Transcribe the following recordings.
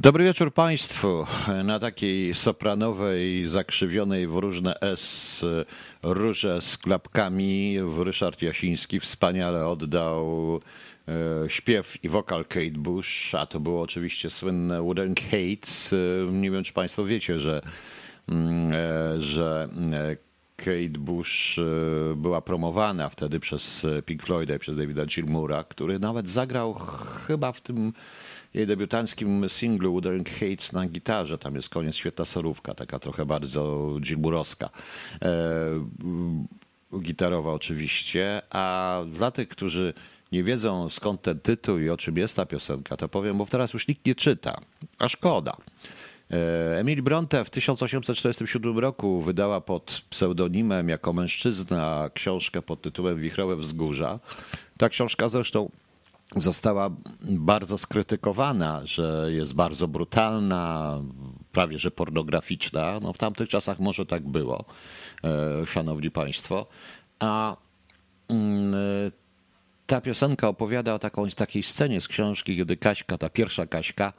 Dobry wieczór Państwu. Na takiej sopranowej, zakrzywionej w różne S róże z klapkami Ryszard Jasiński wspaniale oddał e, śpiew i wokal Kate Bush, a to było oczywiście słynne Wooden Hates. E, nie wiem, czy Państwo wiecie, że, mm, e, że Kate Bush była promowana wtedy przez Pink Floyda i przez Davida Gilmoura, który nawet zagrał chyba w tym jej debiutanckim singlu Wuthering Hates na gitarze. Tam jest koniec, świetna sorówka, taka trochę bardzo gilburowska. E, gitarowa oczywiście, a dla tych, którzy nie wiedzą skąd ten tytuł i o czym jest ta piosenka, to powiem, bo teraz już nikt nie czyta, a szkoda. E, Emil Bronte w 1847 roku wydała pod pseudonimem jako mężczyzna książkę pod tytułem Wichrowe Wzgórza. Ta książka zresztą została bardzo skrytykowana, że jest bardzo brutalna, prawie że pornograficzna. No w tamtych czasach może tak było, e, szanowni państwo. A mm, ta piosenka opowiada o taką, takiej scenie z książki, kiedy Kaśka, ta pierwsza Kaśka,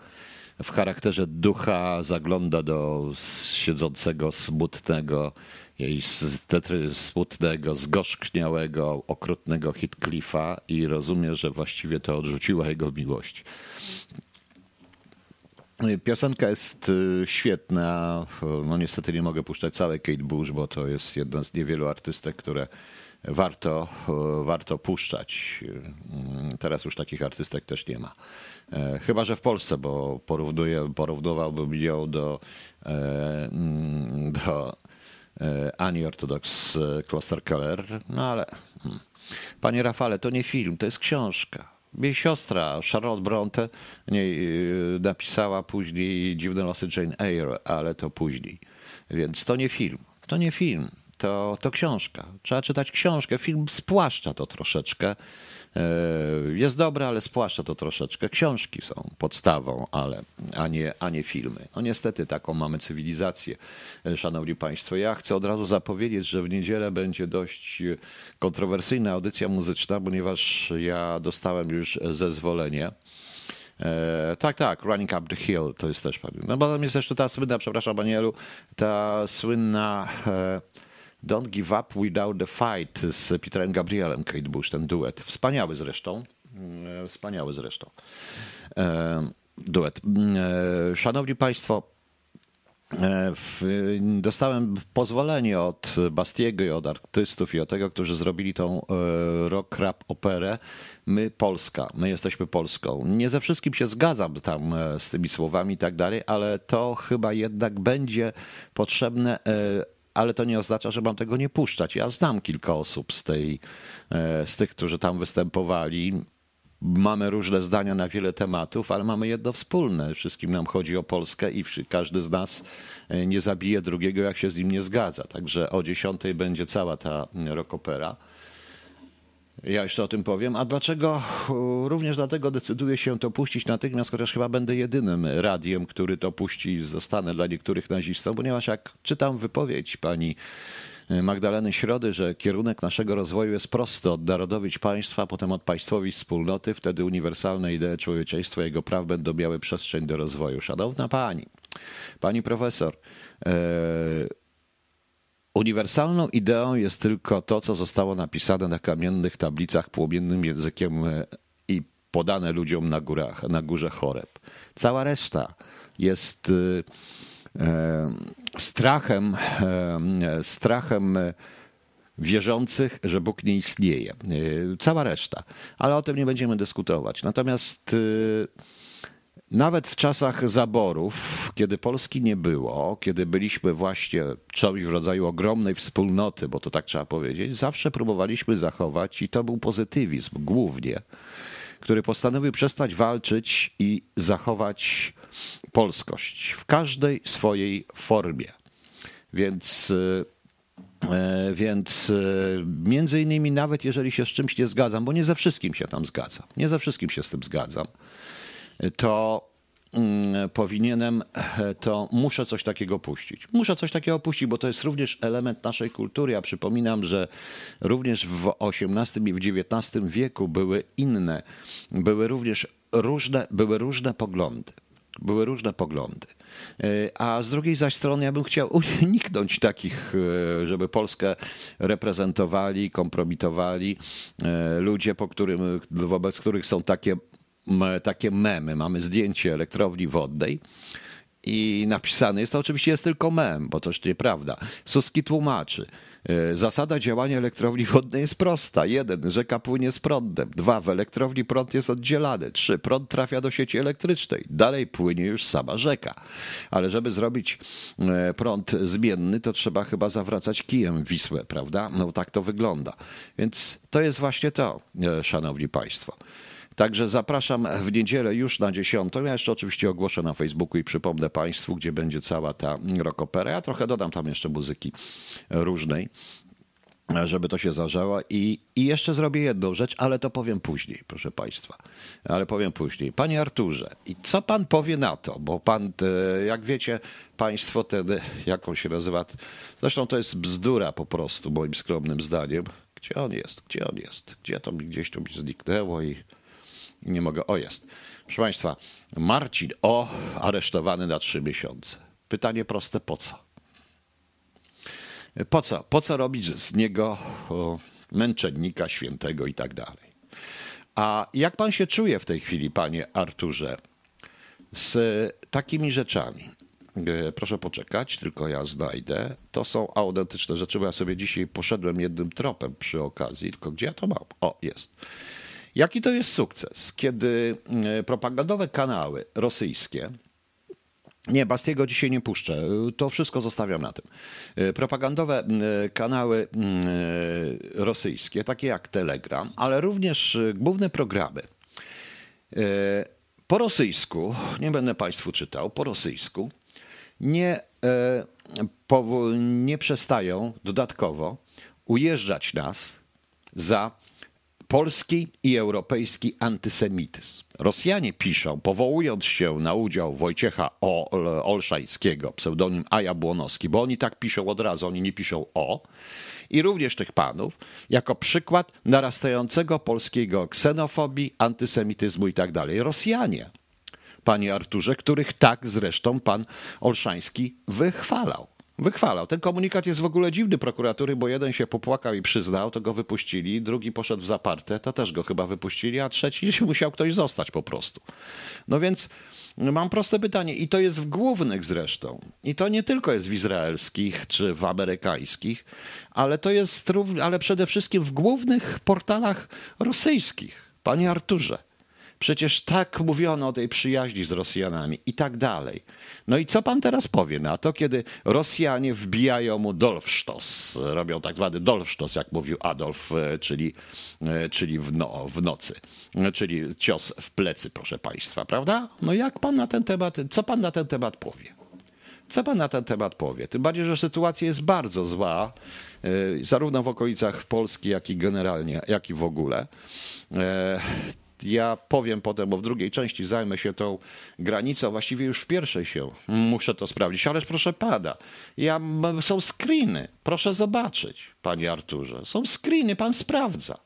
w charakterze ducha zagląda do siedzącego, smutnego jej smutnego, zgorzkniałego, okrutnego Heathcliffa i rozumie, że właściwie to odrzuciła jego miłość. Piosenka jest y, świetna. No niestety nie mogę puszczać całej Kate Bush, bo to jest jedna z niewielu artystek, które warto, y, warto puszczać. Y, teraz już takich artystek też nie ma. E, chyba, że w Polsce, bo porównuję, porównywałbym ją do, e, mm, do Ani Ortodoks Kloster Keller, no ale hmm. panie Rafale, to nie film, to jest książka. Jej siostra Charlotte Bronte e, napisała później Dziwne losy Jane Eyre, ale to później. Więc to nie film. To nie film, to, to książka. Trzeba czytać książkę. Film spłaszcza to troszeczkę. E, jest dobre, ale spłaszcza to troszeczkę. Książki są podstawą, ale, a, nie, a nie filmy. No niestety taką mamy cywilizację, e, szanowni państwo. Ja chcę od razu zapowiedzieć, że w niedzielę będzie dość kontrowersyjna audycja muzyczna, ponieważ ja dostałem już zezwolenie. E, tak, tak, Running Up the Hill to jest też pewien. No bo tam jest jeszcze ta słynna, przepraszam Anielu, ta słynna e, Don't Give Up Without the Fight z Peterem Gabrielem, Kate Bush, ten duet. Wspaniały zresztą. Mm, wspaniały zresztą. E, duet. Mm, e, szanowni Państwo, e, dostałem pozwolenie od Bastiego i od artystów i od tego, którzy zrobili tą rock rap operę. My Polska, my jesteśmy Polską. Nie ze wszystkim się zgadzam tam z tymi słowami i tak dalej, ale to chyba jednak będzie potrzebne ale to nie oznacza, że mam tego nie puszczać. Ja znam kilka osób z, tej, e, z tych, którzy tam występowali. Mamy różne zdania na wiele tematów, ale mamy jedno wspólne. Wszystkim nam chodzi o Polskę i każdy z nas e, nie zabije drugiego, jak się z nim nie zgadza. Także o 10 będzie cała ta rokopera. Ja jeszcze o tym powiem. A dlaczego? Również dlatego decyduję się to puścić natychmiast, chociaż chyba będę jedynym radiem, który to puści i zostanę dla niektórych nazistów, ponieważ jak czytam wypowiedź pani Magdaleny Środy, że kierunek naszego rozwoju jest prosty: odnarodowić państwa, potem odpaństwowić wspólnoty, wtedy uniwersalne idee człowieczeństwa jego praw będą miały przestrzeń do rozwoju. Szanowna pani, pani profesor, e, Uniwersalną ideą jest tylko to, co zostało napisane na kamiennych tablicach płomiennym językiem e, i podane ludziom na, górach, na górze choreb. Cała reszta jest e, e, strachem, strachem wierzących, że Bóg nie istnieje. Cała reszta. Ale o tym nie będziemy dyskutować. Natomiast nawet w czasach zaborów, kiedy Polski nie było, kiedy byliśmy właśnie czymś w rodzaju ogromnej wspólnoty, bo to tak trzeba powiedzieć, zawsze próbowaliśmy zachować, i to był pozytywizm głównie, który postanowił przestać walczyć i zachować polskość w każdej swojej formie. Więc e, więc e, między innymi, nawet jeżeli się z czymś nie zgadzam, bo nie ze wszystkim się tam zgadzam, nie ze wszystkim się z tym zgadzam, to mm, powinienem, to muszę coś takiego puścić. Muszę coś takiego puścić, bo to jest również element naszej kultury. Ja przypominam, że również w XVIII i w XIX wieku były inne, były również różne, były różne poglądy. Były różne poglądy. A z drugiej zaś strony ja bym chciał uniknąć takich, żeby Polskę reprezentowali, kompromitowali ludzie, po którym, wobec których są takie, takie memy. Mamy zdjęcie elektrowni wodnej i napisane jest to oczywiście jest tylko mem, bo to nieprawda. Suski tłumaczy. E, zasada działania elektrowni wodnej jest prosta. Jeden, rzeka płynie z prądem. Dwa, w elektrowni prąd jest oddzielany. Trzy, prąd trafia do sieci elektrycznej. Dalej płynie już sama rzeka. Ale żeby zrobić e, prąd zmienny, to trzeba chyba zawracać kijem Wisłę, prawda? No tak to wygląda. Więc to jest właśnie to, e, szanowni państwo. Także zapraszam w niedzielę już na 10. Ja jeszcze oczywiście ogłoszę na Facebooku i przypomnę Państwu, gdzie będzie cała ta rockopera. Ja trochę dodam tam jeszcze muzyki różnej żeby to się zażało. I, I jeszcze zrobię jedną rzecz, ale to powiem później, proszę Państwa. Ale powiem później. Panie Arturze, i co Pan powie na to? Bo Pan, jak wiecie Państwo, ten, jak on się nazywa? Zresztą to jest bzdura po prostu, moim skromnym zdaniem. Gdzie on jest? Gdzie on jest? Gdzie to mi gdzieś to mi zniknęło i nie mogę. O, jest. Proszę Państwa, Marcin O. aresztowany na trzy miesiące. Pytanie proste, po co? Po co? Po co robić z niego męczennika świętego i tak dalej? A jak pan się czuje w tej chwili, panie Arturze, z takimi rzeczami? E, proszę poczekać, tylko ja znajdę. To są autentyczne rzeczy, bo ja sobie dzisiaj poszedłem jednym tropem przy okazji, tylko gdzie ja to mam? O, jest. Jaki to jest sukces, kiedy e, propagandowe kanały rosyjskie, nie, Bastiego dzisiaj nie puszczę. To wszystko zostawiam na tym. E, propagandowe e, kanały rosyjskie, takie jak Telegram, ale również główne programy. Po rosyjsku, nie będę Państwu czytał, po rosyjsku, nie, nie przestają dodatkowo ujeżdżać nas za polski i europejski antysemityzm. Rosjanie piszą, powołując się na udział Wojciecha Olszańskiego, pseudonim A. Jabłonowski, bo oni tak piszą od razu, oni nie piszą O, i również tych panów, jako przykład narastającego polskiego ksenofobii, antysemityzmu i tak. Rosjanie, panie Arturze, których tak zresztą pan Olszański wychwalał wychwalał. Ten komunikat jest w ogóle dziwny prokuratury, bo jeden się popłakał i przyznał, to go wypuścili, drugi poszedł w zaparte, to też go chyba wypuścili, a trzeci musiał ktoś zostać po prostu. No więc mam proste pytanie i to jest w głównych zresztą. I to nie tylko jest w izraelskich czy w amerykańskich, ale to jest, ale przede wszystkim w głównych portalach rosyjskich. Panie Arturze. Przecież tak mówiono o tej przyjaźni z Rosjanami i tak dalej. No i co pan teraz powie na to, kiedy Rosjanie wbijają mu Dolfsztos, robią tak zwany Dolfsztos, jak mówił Adolf, e, czyli, e, czyli w, no, w nocy, e, czyli cios w plecy, proszę państwa, prawda? No jak pan na ten temat, co pan na ten temat powie? Co pan na ten temat powie? Tym bardziej, że sytuacja jest bardzo zła, zarówno w okolicach Polski, jak i generalnie, jak i w ogóle. Ja powiem potem, bo w drugiej części zajmę się tą granicą, właściwie już w pierwszej się muszę to sprawdzić, ależ proszę pada. Ja, są screeny, proszę zobaczyć, panie Arturze. Są screeny, pan sprawdza.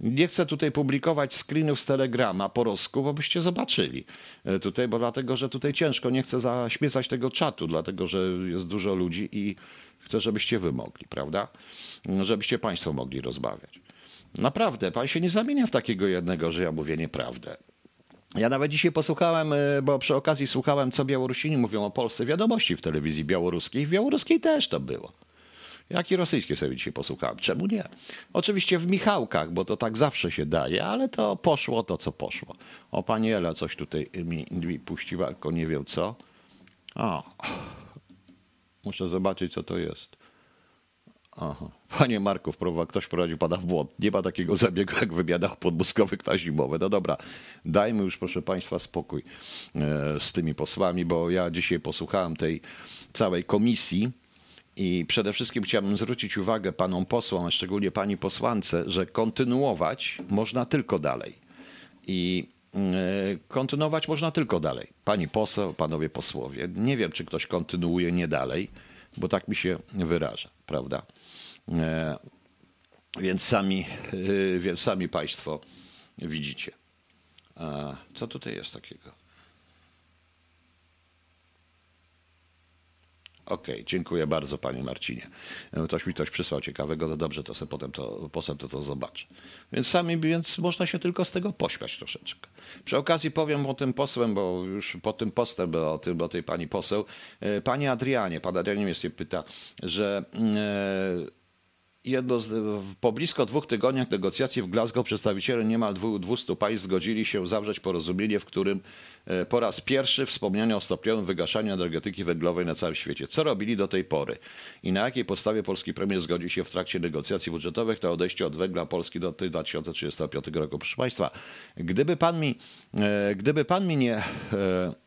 Nie chcę tutaj publikować screenów z Telegrama po rusku, bo byście zobaczyli e, tutaj, bo dlatego, że tutaj ciężko, nie chcę zaśmiecać tego czatu, dlatego, że jest dużo ludzi i chcę, żebyście wy mogli, prawda? Żebyście państwo mogli rozmawiać. Naprawdę, pan się nie zamienia w takiego jednego, że ja mówię nieprawdę. Ja nawet dzisiaj posłuchałem, e, bo przy okazji słuchałem, co Białorusini mówią o Polsce, wiadomości w telewizji białoruskiej. W białoruskiej też to było. Jak i rosyjskie sobie dzisiaj posłuchałem. Czemu nie? Oczywiście w Michałkach, bo to tak zawsze się daje, ale to poszło to, co poszło. O, pani Ela coś tutaj mi, mi puściła, tylko nie wiem co. O, muszę zobaczyć, co to jest. Aha. Panie Marku, ktoś wprowadził pana w błąd. Nie ma takiego zabiegu jak wymiana podmuskowych na zimowe. No dobra, dajmy już proszę państwa spokój e, z tymi posłami, bo ja dzisiaj posłuchałem tej całej komisji i przede wszystkim chciałbym zwrócić uwagę panom posłom, a szczególnie pani posłance, że kontynuować można tylko dalej. I e, kontynuować można tylko dalej. Pani poseł, panowie posłowie. Nie wiem, czy ktoś kontynuuje nie dalej, bo tak mi się wyraża, prawda? E, więc sami, e, więc sami Państwo widzicie. A co tutaj jest takiego? Okej, okay, dziękuję bardzo Panie Marcinie. E, ktoś mi coś przysłał ciekawego, to dobrze, to sobie potem to, potem to, to zobaczę. Więc sami, więc można się tylko z tego pośmiać troszeczkę. Przy okazji powiem o tym posłem, bo już po tym postem, o, tym, o tej Pani poseł. Pani Adrianie, Pan Adrianie mnie pyta, że... Yy, jedno z, po blisko dwóch tygodniach negocjacji w Glasgow przedstawiciele niemal 200 państw zgodzili się zawrzeć porozumienie, w którym e, po raz pierwszy wspomniano o stopniowym wygaszaniu energetyki węglowej na całym świecie. Co robili do tej pory i na jakiej podstawie polski premier zgodzi się w trakcie negocjacji budżetowych na odejście od węgla Polski do 2035 roku? Proszę Państwa, gdyby pan mi, e, gdyby pan mi nie e,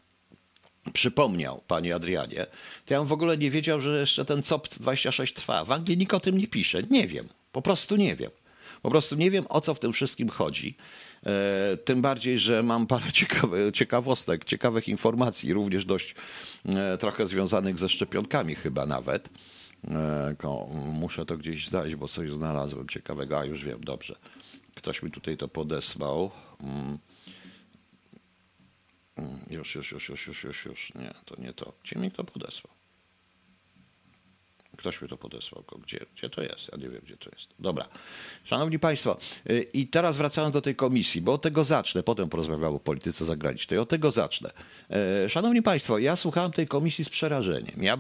przypomniał, panie Adrianie, to ja w ogóle nie wiedział, że jeszcze ten COP26 trwa. W Anglii nikt o tym nie pisze. Nie wiem. Po prostu nie wiem. Po prostu nie wiem, o co w tym wszystkim chodzi. E, tym bardziej, że mam parę ciekawe, ciekawostek, ciekawych informacji, również dość e, trochę związanych ze szczepionkami chyba nawet. E, muszę to gdzieś znaleźć, bo coś znalazłem ciekawego. A już wiem, dobrze. Ktoś mi tutaj to podesłał. Mm. Już, już, już, już, już, już, już. Nie, to nie to. Gdzie mi to podesłał? Ktoś mi to podesłał. Gdzie, gdzie to jest? Ja nie wiem, gdzie to jest. Dobra. Szanowni Państwo, y, i teraz wracając do tej komisji, bo od tego zacznę, potem porozmawiam o polityce zagranicznej, od tego zacznę. Y, szanowni Państwo, ja słuchałem tej komisji z przerażeniem. Ja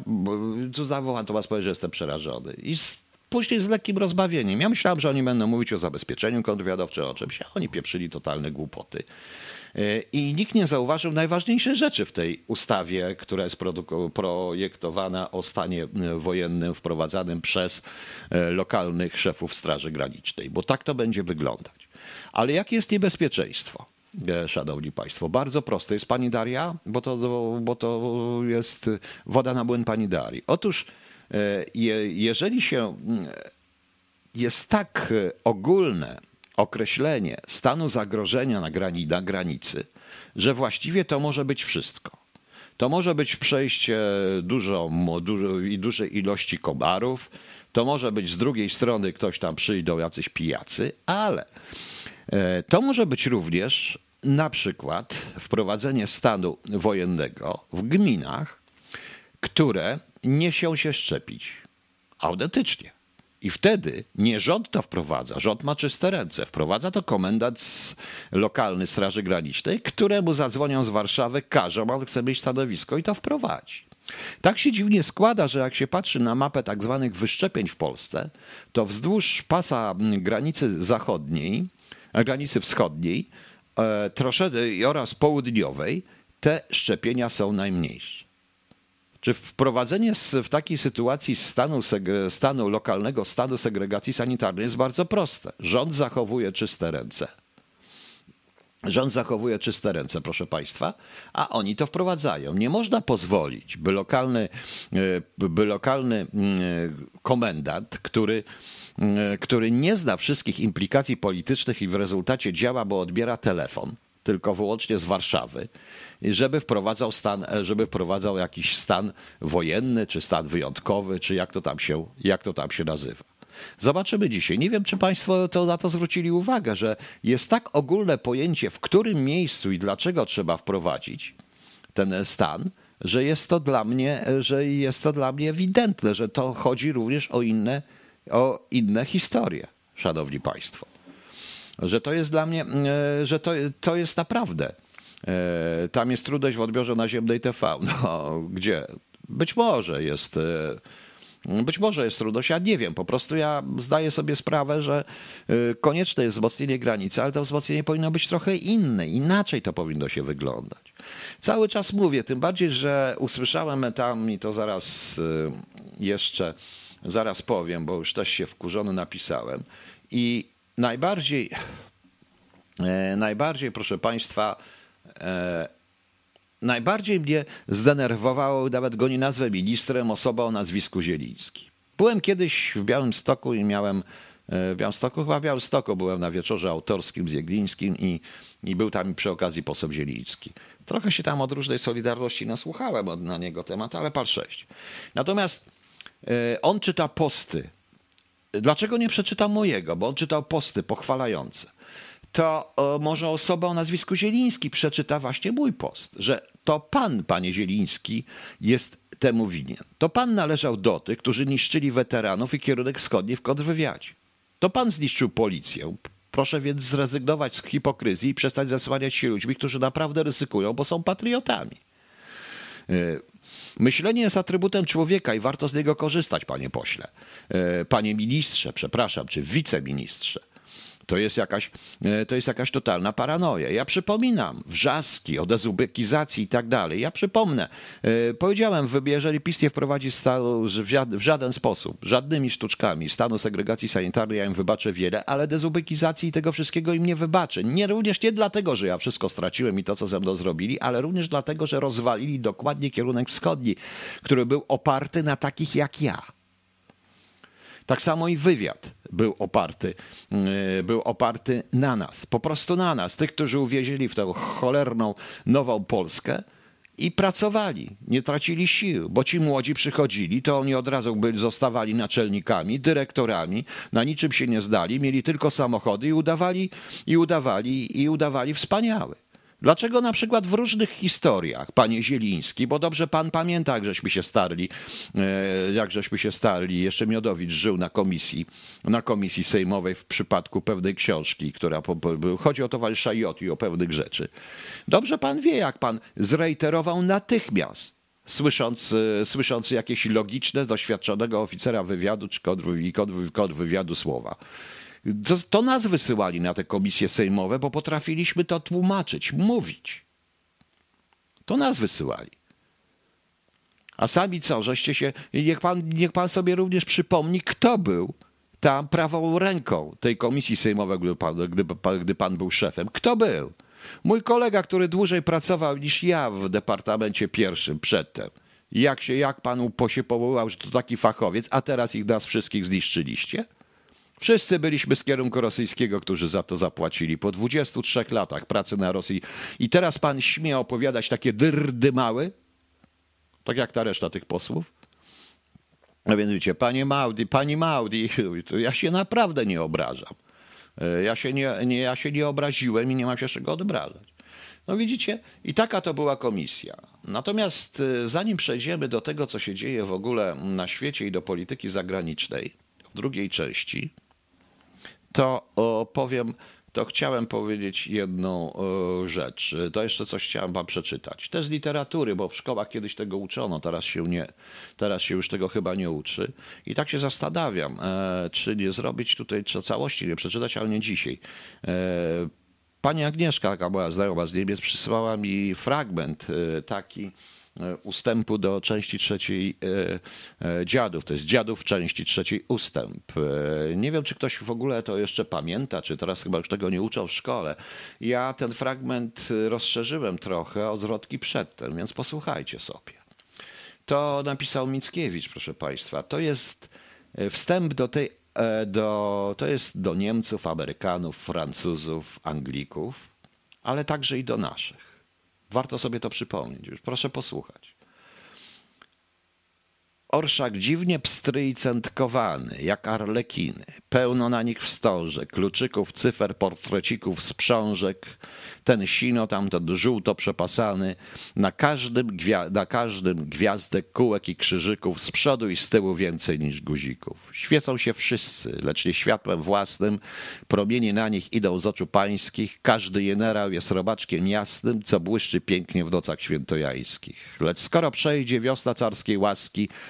zawołam, to Was powiem, że jestem przerażony. I z, później z lekkim rozbawieniem. Ja myślałem, że oni będą mówić o zabezpieczeniu kontrwywiadowczym, o czymś, a oni pieprzyli totalne głupoty. I nikt nie zauważył najważniejszej rzeczy w tej ustawie, która jest projektowana o stanie e, wojennym wprowadzanym przez e, lokalnych szefów Straży Granicznej, bo tak to będzie wyglądać. Ale jakie jest niebezpieczeństwo? E, szanowni Państwo, bardzo proste. Jest pani Daria, bo to, bo to jest woda na młyn pani Darii. Otóż, jeżeli się jest tak ogólne określenie stanu zagrożenia na, grani, na granicy, że właściwie to może być wszystko. To może być przejście dużo, dużo, dużej ilości komarów, to może być z drugiej strony ktoś tam przyjdą jacyś pijacy, ale e, to może być również na przykład wprowadzenie stanu wojennego w gminach, które nie się się szczepić. Autentycznie. I wtedy nie rząd to wprowadza, rząd ma czyste ręce. Wprowadza to komendant lokalny Straży Granicznej, któremu zadzwonią z Warszawy, każą, on chce mieć stanowisko i to wprowadzi. Tak się dziwnie składa, że jak się patrzy na mapę tak zwanych wyszczepień w Polsce, to wzdłuż pasa granicy zachodniej, granicy wschodniej e, oraz południowej te szczepienia są najmniejsze. Czy wprowadzenie w takiej sytuacji stanu, stanu lokalnego stanu segregacji sanitarnej jest bardzo proste. Rząd zachowuje czyste ręce. Rząd zachowuje czyste ręce, proszę Państwa, a oni to wprowadzają. Nie można pozwolić, by lokalny, e, by lokalny e, komendant, który, e, który nie zna wszystkich implikacji politycznych i w rezultacie działa, bo odbiera telefon, tylko wyłącznie z Warszawy, żeby wprowadzał stan, żeby wprowadzał jakiś stan wojenny, czy stan wyjątkowy, czy jak to tam się, jak to tam się nazywa. Zobaczymy dzisiaj. Nie wiem, czy Państwo to na to zwrócili uwagę, że jest tak ogólne pojęcie, w którym miejscu i dlaczego trzeba wprowadzić ten stan, że jest to dla mnie, że jest to dla mnie ewidentne, że to chodzi również o inne, o inne historie, szanowni Państwo że to jest dla mnie, e, że to, to jest naprawdę. E, tam jest trudność w odbiorze naziemnej TV. No, gdzie? Być może jest. E, być może jest trudność, ja nie wiem. Po prostu ja zdaję sobie sprawę, że konieczne jest wzmocnienie granicy, ale to wzmocnienie powinno być trochę inne, inaczej to powinno się wyglądać. Cały czas mówię, tym bardziej, że usłyszałem tam i to zaraz jeszcze, zaraz powiem, bo już też się wkurzony napisałem. I najbardziej, e, najbardziej, proszę Państwa, e, najbardziej mnie zdenerwowało, nawet go nie nazwę ministrem, osoba o nazwisku Zieliński. Byłem kiedyś w Białymstoku i miałem e, w Białymstoku, chyba w Białymstoku byłem na wieczorze autorskim z Jeglińskim i, i był tam przy okazji poseł Zieliński. Trochę się tam od różnej Solidarności nasłuchałem na niego temat, ale par sześć. Natomiast on czyta posty Dlaczego nie przeczytał mojego? Bo on czytał posty pochwalające. To e, może osoba o nazwisku Zieliński przeczyta właśnie mój post, że to pan, panie Zieliński, jest temu winien? To pan należał do tych, którzy niszczyli weteranów i kierunek wschodni w kontrwywiadzie. To pan zniszczył policję. Proszę więc zrezygnować z hipokryzji i przestać zasłaniać się ludźmi, którzy naprawdę ryzykują, bo są patriotami. Myślenie jest atrybutem człowieka i warto z niego korzystać, panie pośle. E, panie ministrze, przepraszam, czy wiceministrze. To jest jakaś, e, to jest jakaś totalna paranoja. Ja przypominam wrzaski o dezubekizacji i tak dalej. Ja przypomnę, e, powiedziałem, jeżeli PiS nie wprowadzi stanu w żaden sposób, żadnymi sztuczkami stanu segregacji sanitarnej, ja im wybaczę wiele, ale dezubekizacji i tego wszystkiego im nie wybaczę. Nie, również nie dlatego, że ja wszystko straciłem i to, co ze mną zrobili, ale również dlatego, że rozwalili dokładnie kierunek wschodni, który był oparty na takich jak ja. Tak samo i wywiad był oparty, e, był oparty na nas, po prostu na nas, tych, którzy uwierzyli w tę cholerną nową Polskę i pracowali, nie tracili sił, bo ci młodzi przychodzili, to oni od razu byli, zostawali naczelnikami, dyrektorami, na niczym się nie zdali, mieli tylko samochody i udawali, i udawali, i udawali wspaniały. Dlaczego na przykład w różnych historiach, panie Zieliński, bo dobrze pan pamięta, jak żeśmy się starli, e, jak żeśmy się starli, jeszcze Miodowicz żył na komisji, na komisji sejmowej w przypadku pewnej książki, która, chodzi o towarzysza Joti, o pewnych rzeczy. Dobrze pan wie, jak pan zreiterował natychmiast słysząc, e, słysząc jakieś logiczne, doświadczonego oficera wywiadu czy kod, wywiadu słowa. To, nas wysyłali na te komisje sejmowe, bo potrafiliśmy to tłumaczyć, mówić. To nas wysyłali. A sami co, żeście się. Niech pan, niech pan sobie również przypomni, kto był tam prawą ręką tej komisji sejmowej, gdy pan, gdy, gdy pan był szefem. Kto był? Mój kolega, który dłużej pracował niż ja w departamencie pierwszym przedtem. Jak się, jak panu się powołał, że to taki fachowiec, a teraz ich nas wszystkich zniszczyliście? Wszyscy byliśmy z kierunku rosyjskiego, którzy za to zapłacili po 23 latach pracy na Rosji. I teraz pan śmie opowiadać takie dyrdy małe? Tak jak ta reszta tych posłów? No więc wiecie, panie Maudi, pani Maudi, ja się naprawdę nie obrażam. E, ja się nie, nie, ja się nie obraziłem i nie mam się czego obrażać. No widzicie, i taka to była komisja. Natomiast e, zanim przejdziemy do tego, co się dzieje w ogóle na świecie i do polityki zagranicznej, w drugiej części, to powiem, to chciałem powiedzieć jedną rzecz. To jeszcze coś chciałem wam przeczytać. To z literatury, bo w szkołach kiedyś tego uczono, teraz się, nie, teraz się już tego chyba nie uczy. I tak się zastanawiam, e, czy nie zrobić tutaj czy całości, nie przeczytać, ale nie dzisiaj. E, pani Agnieszka, taka moja znajoma z Niemiec, przysłała mi fragment e, taki, ustępu do części trzeciej e, e, dziadów. To jest dziadów części trzeciej ustęp. Nie wiem, czy ktoś w ogóle to jeszcze pamięta, czy teraz chyba już tego nie uczą w szkole. Ja ten fragment rozszerzyłem trochę od zwrotki przedtem, więc posłuchajcie sobie. To napisał Mickiewicz, proszę Państwa. To jest wstęp do tej, do, to jest do Niemców, Amerykanów, Francuzów, Anglików, ale także i do naszych. Warto sobie to przypomnieć. Już proszę posłuchać. Orszak dziwnie pstry i centkowany, jak arlekiny. Pełno na nich wstążek, kluczyków, cyfer, portrecików, sprzążek. Ten sino, tamten żółto przepasany. Na każdym, na każdym gwiazdek, kółek i krzyżyków, z przodu i z tyłu więcej niż guzików. Świecą się wszyscy, lecz nie światłem własnym. Promienie na nich idą z oczu pańskich. Każdy generał jest robaczkiem jasnym, co błyszczy pięknie w nocach świętojańskich. Lecz skoro przejdzie wiosna carskiej łaski,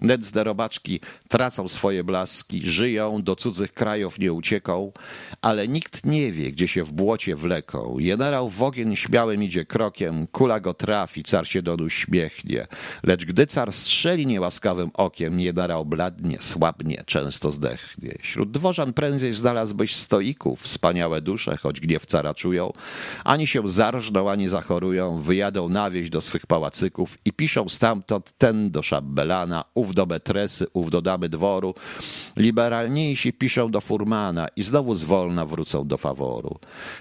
Nędzne robaczki tracą swoje blaski, żyją, do cudzych krajów nie ucieką, ale nikt nie wie, gdzie się w błocie wleką. Generał w ogień śmiałym idzie krokiem, kula go trafi, car się do uśmiechnie. Lecz gdy car strzeli niełaskawym okiem, generał bladnie, słabnie, często zdechnie. Wśród dworzan prędzej znalazłbyś stoików, wspaniałe dusze, choć gniew cara czują, ani się zarżną, ani zachorują, wyjadą na wieś do swych pałacyków i piszą stamtąd ten do szabelana, ów ów do Betresy, ów do Damy Dworu. Liberalniejsi piszą do Furmana i znowu zwolna wrócą do faworu.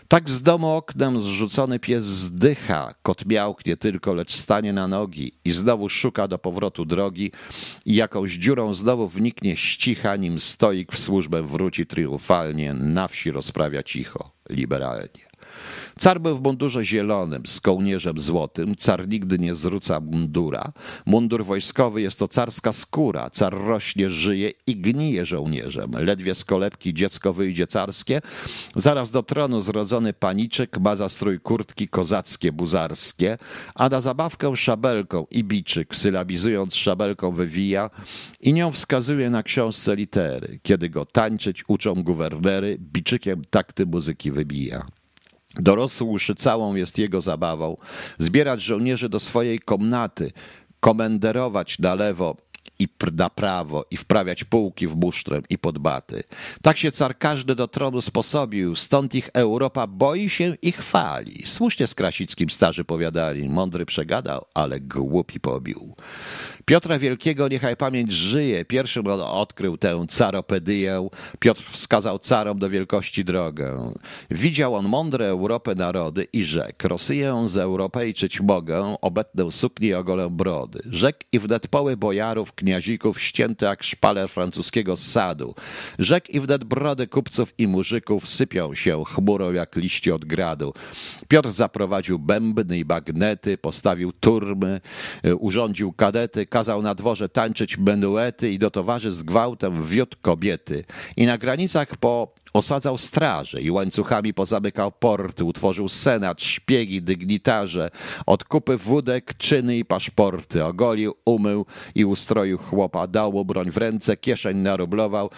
Tak z domu oknem zrzucony pies zdycha, kot miałknie tylko, lecz stanie na nogi i znowu szuka do powrotu drogi i jakąś dziurą znowu wniknie ścicha, nim stoik w służbę wróci triumfalnie, na wsi rozprawia cicho, liberalnie. Car był w mundurze zielonym, z kołnierzem złotym. Car nigdy nie zrzuca mundura. Mundur wojskowy jest to carska skóra. Car rośnie, żyje i gnije żołnierzem. Ledwie z kolebki dziecko wyjdzie carskie. Zaraz do tronu zrodzony paniczek ma za strój kurtki kozackie, buzarskie, a na zabawkę szabelką i biczyk, sylabizując szabelką wywija i nią wskazuje na książce litery. Kiedy go tańczyć uczą guwernery, biczykiem takty muzyki wybija. Dorosłszy całą jest jego zabawą, zbierać żołnierzy do swojej komnaty, komenderować na lewo i na prawo i wprawiać pułki w musztrę i podbaty. Tak się car każdy do tronu sposobił, stąd ich Europa boi się i chwali. Słusznie z Krasickim starzy powiadali, mądry przegadał, ale głupi pobił. Piotra Wielkiego niechaj pamięć żyje, pierwszym on odkrył tę caropedyję, Piotr wskazał carom do wielkości drogę. Widział on mądre Europę narody i rzekł, Rosję z Europejczyć mogę, obetnę sukni i ogolę brody. Rzekł i wnet poły bojarów, kniazików ścięte jak szpaler francuskiego sadu. Rzek i wnet brody kupców i murzyków sypią się chmurą jak liście od gradu. Piotr zaprowadził bębny i bagnety, postawił turmy, urządził kadety, kazał na dworze tańczyć menuety i do towarzystw gwałtem wiódł kobiety. I na granicach po Osadzał straże i łańcuchami pozamykał porty, utworzył senat, szpiegi, dygnitarze, odkupy wódek, czyny i paszporty, ogolił, umył i ustroił chłopa, dał mu broń w ręce, kieszeń narublował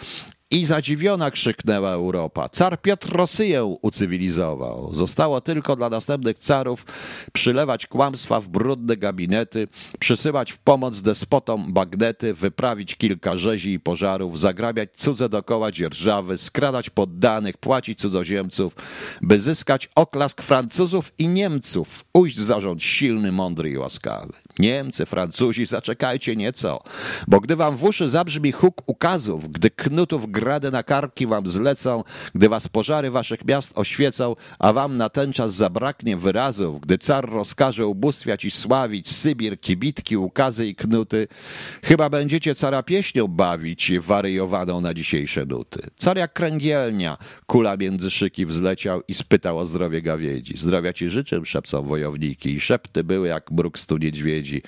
i zadziwiona krzyknęła Europa. Car Piotr Rosyję ucywilizował. Zostało tylko dla następnych carów przylewać kłamstwa w brudne gabinety, przysyłać w pomoc despotom bagnety, wyprawić kilka rzezi i pożarów, zagrabiać cudze dokoła dzierżawy, skradać poddanych, płacić cudzoziemców, by zyskać oklask Francuzów i Niemców, ujść zarząd silny, mądry i łaskawy. Niemcy, Francuzi, zaczekajcie nieco, bo gdy wam w uszy zabrzmi huk ukazów, gdy knutów grady na karki wam zlecą, gdy was pożary waszych miast oświecą, a wam na ten czas zabraknie wyrazów, gdy car rozkaże ubóstwiać i sławić Sybir, kibitki, ukazy i knuty, chyba będziecie cara pieśnią bawić, wariowaną na dzisiejsze nuty. Car jak kręgielnia, kula między szyki wzleciał i spytał o zdrowie gawiedzi. Zdrowia ci życzę, szepcą wojowniki i szepty były jak mruk stu niedźwiedzi.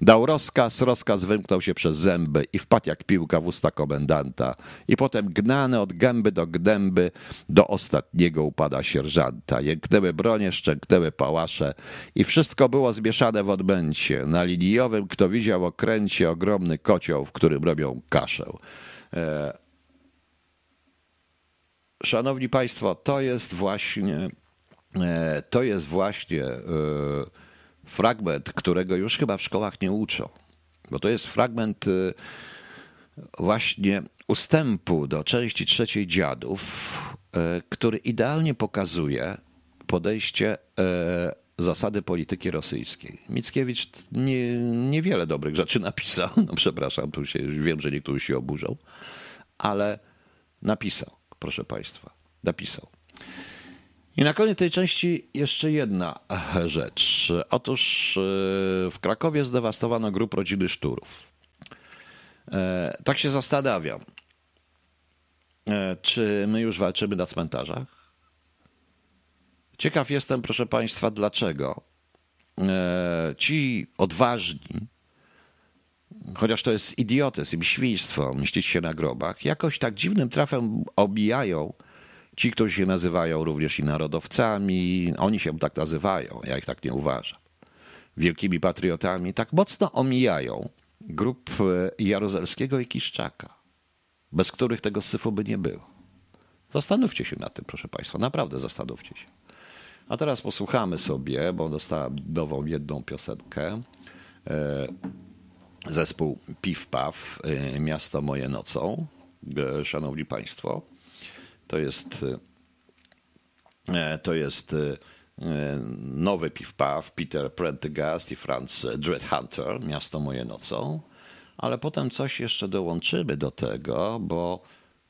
Dał rozkaz, rozkaz wymknął się przez zęby i wpadł jak piłka w usta komendanta. I potem gnany od gęby do gdęby do ostatniego upada sierżanta. Jęknęły bronie, szczęknęły pałasze i wszystko było zmieszane w odmęcie. Na linijowym, kto widział okręcie, ogromny kocioł, w którym robią kaszę. E, szanowni Państwo, to jest właśnie e, to jest właśnie e, fragment, którego już chyba w szkołach nie uczą. Bo to jest fragment właśnie ustępu do części trzeciej dziadów, e, który idealnie pokazuje podejście e, zasady polityki rosyjskiej. Mickiewicz nie, niewiele dobrych rzeczy napisał. No przepraszam, tu się, wiem, że niektórzy się oburzą, ale napisał, proszę Państwa, napisał. I na koniec tej części jeszcze jedna rzecz. Otóż e, w Krakowie zdewastowano grup rodziny Szturów. Tak się zastanawiam, czy my już walczymy na cmentarzach? Ciekaw jestem, proszę Państwa, dlaczego e, ci odważni, chociaż to jest idiotyzm, świństwo, mścić się na grobach, jakoś tak dziwnym trafem obijają ci, którzy się nazywają również i narodowcami, oni się tak nazywają, ja ich tak nie uważam, wielkimi patriotami, tak mocno omijają grup e, Jaruzelskiego i Kiszczaka bez których tego syfu by nie było. Zastanówcie się nad tym, proszę Państwa, naprawdę zastanówcie się. A teraz posłuchamy sobie, bo dostałem nową jedną piosenkę. E, zespół Piw Paw, e, Miasto Moje Nocą. E, szanowni Państwo, to jest, to jest nowy Piw Paw, Peter Prendergast i Franz Dreadhunter, Miasto Moje Nocą ale potem coś jeszcze dołączymy do tego, bo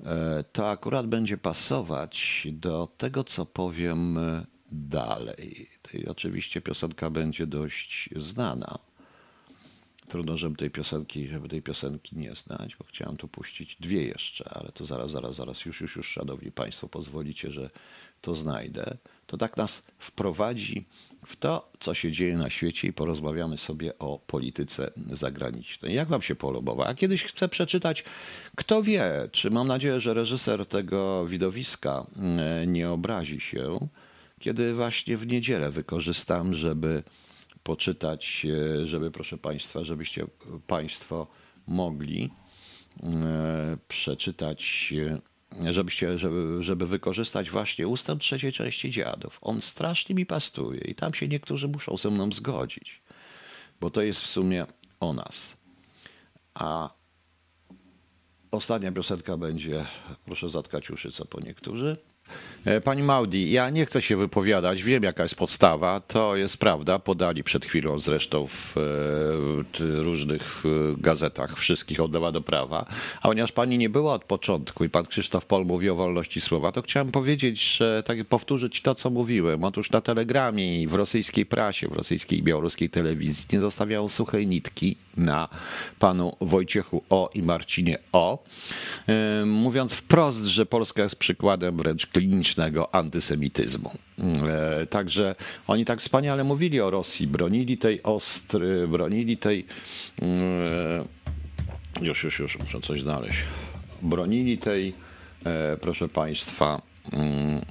e, to akurat będzie pasować do tego, co powiem e, dalej. I oczywiście piosenka będzie dość znana. Trudno, żeby tej piosenki, żeby tej piosenki nie znać, bo chciałem tu puścić dwie jeszcze, ale to zaraz, zaraz, zaraz, już, już, już, szanowni państwo, pozwolicie, że to znajdę. To tak nas wprowadzi w to, co się dzieje na świecie i porozmawiamy sobie o polityce zagranicznej. Jak wam się podoba? A kiedyś chcę przeczytać, kto wie, czy mam nadzieję, że reżyser tego widowiska mm, nie obrazi się, kiedy właśnie w niedzielę wykorzystam, żeby poczytać, e, żeby proszę Państwa, żebyście Państwo mogli e, przeczytać, e, żebyście, żeby, żeby wykorzystać właśnie ustęp trzeciej części dziadów. On strasznie mi pastuje i tam się niektórzy muszą ze mną zgodzić, bo to jest w sumie o nas. A ostatnia piosenka będzie, proszę zatkać uszy, co po niektórzy. E, pani Maudi, ja nie chcę się wypowiadać, wiem jaka jest podstawa, to jest prawda, podali przed chwilą zresztą w, w różnych e, gazetach, wszystkich od lewa do prawa, a ponieważ pani nie była od początku i pan Krzysztof Pol mówi o wolności słowa, to chciałem powiedzieć, że tak powtórzyć to, co mówiłem. Otóż na telegramie i w rosyjskiej prasie, w rosyjskiej i białoruskiej telewizji nie zostawiają suchej nitki na panu Wojciechu O i Marcinie O, e, mówiąc wprost, że Polska jest przykładem wręcz klinicznego antysemityzmu. E, także oni tak wspaniale mówili o Rosji, bronili tej ostry, bronili tej. E, już, już, już, muszę coś znaleźć. Bronili tej, proszę Państwa, mm,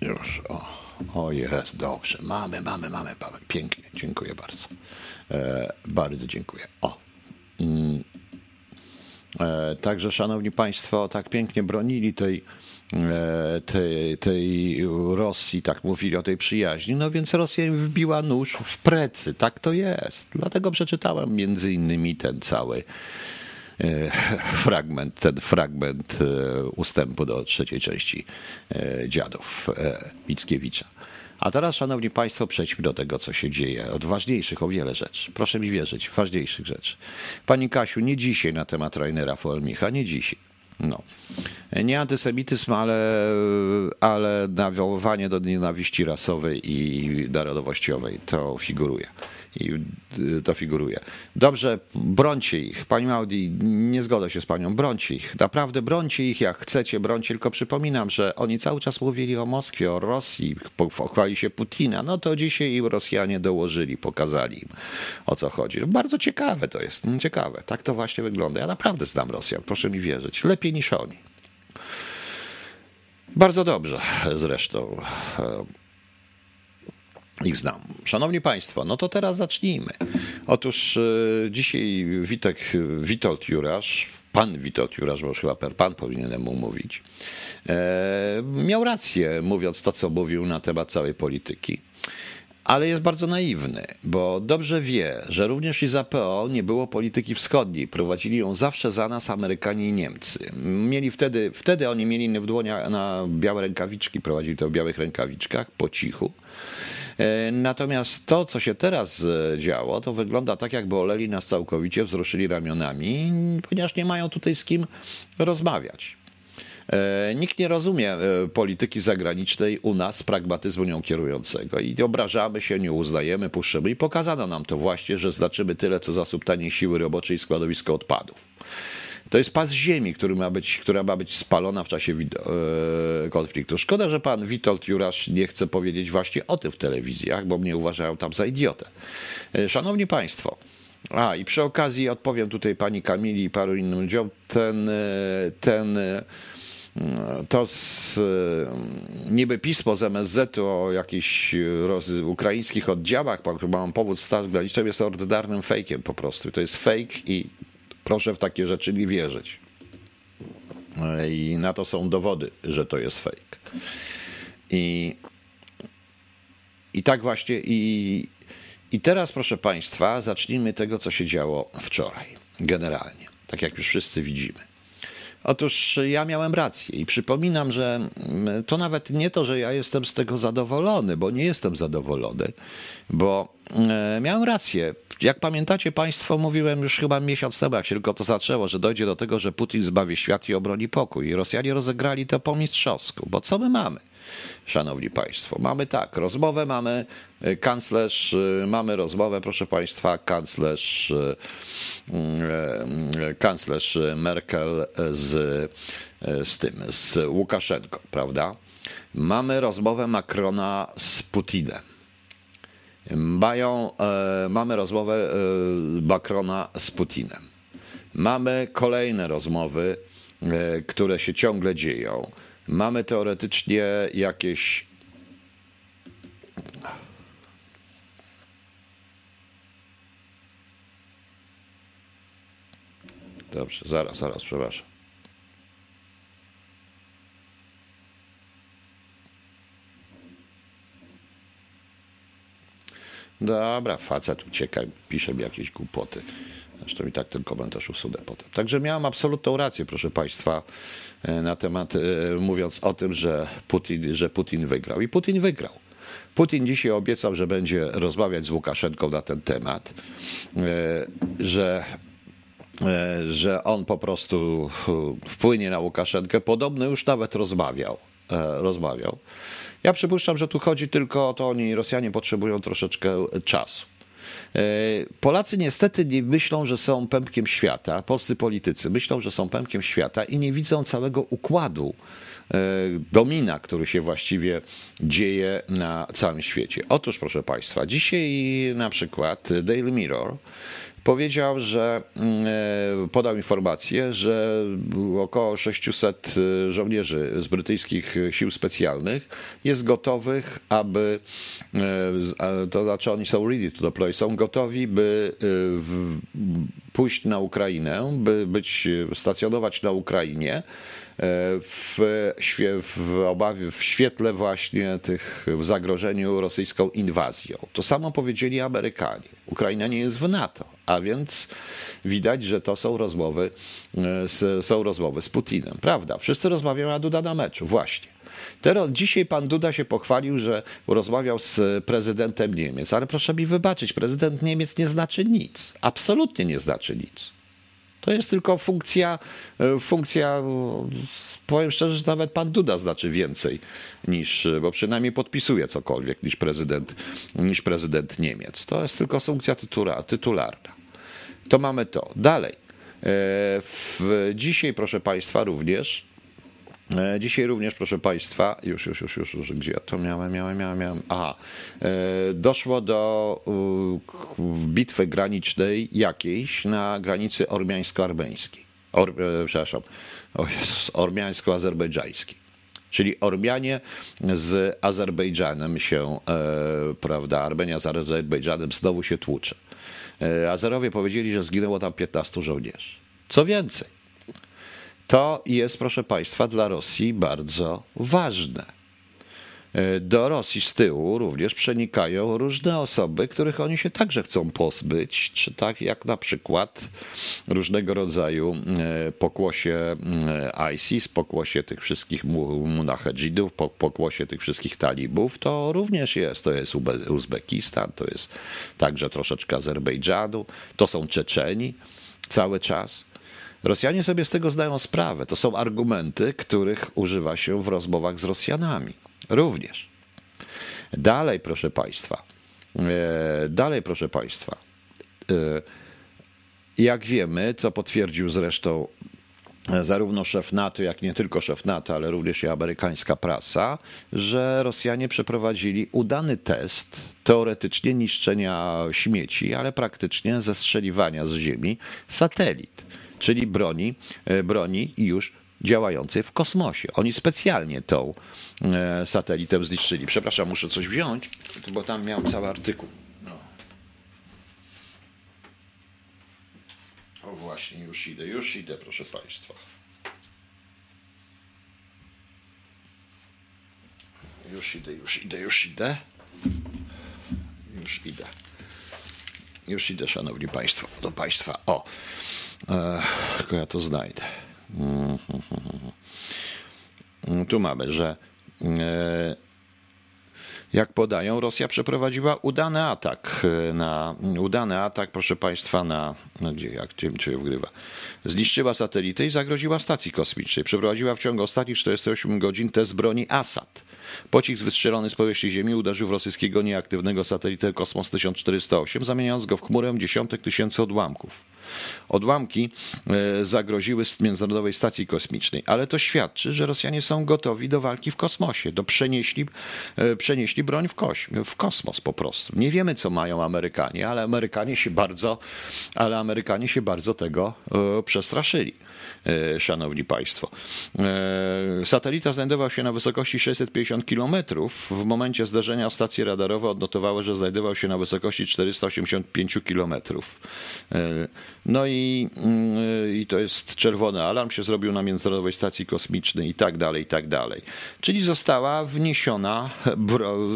już, o. O jest, dobrze. Mamy, mamy, mamy, mamy. Pięknie, dziękuję bardzo. E, bardzo dziękuję. O. Mm. E, także, szanowni państwo, tak pięknie bronili tej, e, tej, tej Rosji, tak mówili o tej przyjaźni, no więc Rosja im wbiła nóż w plecy. Tak to jest. Dlatego przeczytałem między innymi ten cały fragment, ten fragment e, ustępu do trzeciej części e, dziadów Mickiewicza. A teraz, szanowni państwo, przejdźmy do tego, co się dzieje. Od ważniejszych o wiele rzeczy. Proszę mi wierzyć, ważniejszych rzeczy. Pani Kasiu, nie dzisiaj na temat Rainera Foelmicha, nie dzisiaj. No. Nie antysemityzm, ale, ale nawoływanie do nienawiści rasowej i narodowościowej. To figuruje i y, to figuruje. Dobrze, brońcie ich. Pani Maudi, nie zgodzę się z panią, brońcie ich. Naprawdę brońcie ich jak chcecie, brońcie, tylko przypominam, że oni cały czas mówili o Moskwie, o Rosji, pochwali się Putina. No to dzisiaj im Rosjanie dołożyli, pokazali im o co chodzi. Bardzo ciekawe to jest, ciekawe. Tak to właśnie wygląda. Ja naprawdę znam Rosjan, proszę mi wierzyć. Lepiej niż oni. Bardzo dobrze zresztą ich znam. Szanowni Państwo, no to teraz zacznijmy. Otóż e, dzisiaj Witek, Witold Jurasz, pan Witold Jurasz, bo chyba per pan powinienem mu mówić, e, miał rację, mówiąc to, co mówił na temat całej polityki. Ale jest bardzo naiwny, bo dobrze wie, że również i za PO nie było polityki wschodniej. Prowadzili ją zawsze za nas Amerykanie i Niemcy. Mieli wtedy, wtedy oni mieli w dłoniach na białe rękawiczki, prowadzili to w białych rękawiczkach po cichu. E, natomiast to, co się teraz e, działo, to wygląda tak, jakby oleli nas całkowicie, wzruszyli ramionami, ponieważ nie mają tutaj z kim rozmawiać. E, nikt nie rozumie polityki zagranicznej u nas, pragmatyzmu nią kierującego. I obrażamy się, nie uznajemy, puszczymy. I pokazano nam to właśnie, że znaczymy tyle, co zasób taniej siły roboczej i składowisko odpadów. To jest pas ziemi, który ma być, która ma być spalona w czasie e, konfliktu. Szkoda, że pan Witold Jurasz nie chce powiedzieć właśnie o tym w telewizjach, bo mnie uważają tam za idiotę. E, szanowni Państwo, a i przy okazji odpowiem tutaj pani Kamili i paru innym ludziom, ten, e, ten to z, niby pismo z MSZ o jakichś roz, ukraińskich oddziałach, mam powód Straż Granicznej, jest ordynarnym fejkiem po prostu. To jest fake i Proszę w takie rzeczy nie wierzyć. I na to są dowody, że to jest fake. I, i tak właśnie, i, i teraz, proszę Państwa, zacznijmy tego, co się działo wczoraj, generalnie, tak jak już wszyscy widzimy. Otóż ja miałem rację i przypominam, że to nawet nie to, że ja jestem z tego zadowolony, bo nie jestem zadowolony, bo e, miałem rację. Jak pamiętacie Państwo, mówiłem już chyba miesiąc temu, jak się tylko to zaczęło, że dojdzie do tego, że Putin zbawi świat i obroni pokój. I Rosjanie rozegrali to po mistrzowsku, bo co my mamy? Szanowni Państwo, mamy tak, rozmowę mamy, e, kanclerz, e, mamy rozmowę, proszę Państwa, kanclerz, e, kanclerz Merkel z, z tym, z Łukaszenką, prawda? Mamy rozmowę Macrona z Putinem. Mają, mamy rozmowę Macrona z Putinem. Mamy kolejne rozmowy, które się ciągle dzieją mamy teoretycznie jakieś Dobrze, zaraz, zaraz, przepraszam. Dobra, facet ucieka, pisze mi jakieś głupoty. Zresztą i tak ten komentarz usunę potem. Także miałem absolutną rację, proszę Państwa, e, na temat, e, mówiąc o tym, że Putin, że Putin wygrał. I Putin wygrał. Putin dzisiaj obiecał, że będzie rozmawiać z Łukaszenką na ten temat, e, że że on po prostu wpłynie na Łukaszenkę. Podobno już nawet rozmawiał. rozmawiał. Ja przypuszczam, że tu chodzi tylko o to, oni Rosjanie potrzebują troszeczkę czasu. E, Polacy niestety nie myślą, że są pępkiem świata, polscy politycy myślą, że są pępkiem świata i nie widzą całego układu e, domina, który się właściwie dzieje na całym świecie. Otóż, proszę Państwa, dzisiaj na przykład Daily Mirror powiedział, że mm, e, podał informację, że około 600 e, żołnierzy z brytyjskich sił specjalnych jest gotowych, aby e, to znaczy oni są ready to deploy, są gotowi, by pójść na Ukrainę, by być stacjonować na Ukrainie w, w obawie, w świetle właśnie tych, w zagrożeniu rosyjską inwazją. To samo powiedzieli Amerykanie. Ukraina nie jest w NATO, a więc widać, że to są rozmowy, z, są rozmowy z Putinem. Prawda, wszyscy rozmawiają, a Duda na meczu, właśnie. Teraz, dzisiaj pan Duda się pochwalił, że rozmawiał z prezydentem Niemiec, ale proszę mi wybaczyć, prezydent Niemiec nie znaczy nic. Absolutnie nie znaczy nic. To jest tylko funkcja, e, funkcja, powiem szczerze, że nawet pan Duda znaczy więcej niż, bo przynajmniej podpisuje cokolwiek niż prezydent, niż prezydent Niemiec. To jest tylko funkcja tytura, tytularna. To mamy to. Dalej. E, w, dzisiaj, proszę Państwa, również E, dzisiaj również, proszę Państwa, już, już, już, już, już gdzie ja to miałem, miałem, miałem, miałem. Aha, e, doszło do bitwy granicznej jakiejś na granicy ormiańsko-armeńskiej. Or, e, przepraszam, o Jezus, ormiańsko-azerbejdżańskiej. Czyli Ormianie z Azerbejdżanem się, prawda, Armenia z Azerbejdżanem znowu się tłucze. Azerowie powiedzieli, że zginęło tam 15 żołnierzy. Co więcej, to jest, proszę Państwa, dla Rosji bardzo ważne. E, do Rosji z tyłu również przenikają różne osoby, których oni się także chcą pozbyć, czy tak jak na przykład różnego rodzaju e, pokłosie e, ISIS, pokłosie tych wszystkich munachedżidów, pokłosie tych wszystkich talibów, to również jest. To jest Uzbekistan, to jest także troszeczkę Azerbejdżanu, to są Czeczeni cały czas. Rosjanie sobie z tego zdają sprawę. To są argumenty, których używa się w rozmowach z Rosjanami. Również. Dalej, proszę Państwa. E, dalej, proszę Państwa. E, jak wiemy, co potwierdził zresztą e, zarówno szef NATO, jak nie tylko szef NATO, ale również i amerykańska prasa, że Rosjanie przeprowadzili udany test teoretycznie niszczenia śmieci, ale praktycznie zestrzeliwania z Ziemi satelit czyli broni, e, broni już działającej w kosmosie. Oni specjalnie tą e, satelitę zniszczyli. Przepraszam, muszę coś wziąć, bo tam miałem cały artykuł. No. O właśnie, już idę, już idę, proszę Państwa. Już idę, już idę, już idę. Już idę. Już idę, Szanowni Państwo, do Państwa. O, tylko ja to znajdę. Tu mamy, że e, jak podają, Rosja przeprowadziła udany atak na udany atak, proszę Państwa, na, na gdzie, jak gdzie, czy wgrywa. Zniszczyła satelitę i zagroziła stacji kosmicznej. Przeprowadziła w ciągu ostatnich 48 godzin test broni Assad. Pocisk wystrzelony z powierzchni Ziemi uderzył w rosyjskiego nieaktywnego satelitę Kosmos 1408, zamieniając go w chmurę dziesiątek tysięcy odłamków. Odłamki e, zagroziły Międzynarodowej Stacji Kosmicznej, ale to świadczy, że Rosjanie są gotowi do walki w kosmosie, do przenieśli, e, przenieśli broń w, koś- w kosmos po prostu. Nie wiemy, co mają Amerykanie, ale Amerykanie się bardzo, ale Amerykanie się bardzo tego e, przestraszyli. E, szanowni Państwo. E, satelita znajdował się na wysokości 650 km. W momencie zdarzenia stacje radarowe odnotowały, że znajdował się na wysokości 485 km. E, no i, mm, i to jest czerwony alarm się zrobił na Międzynarodowej Stacji Kosmicznej i tak dalej, i tak dalej. Czyli została wniesiona,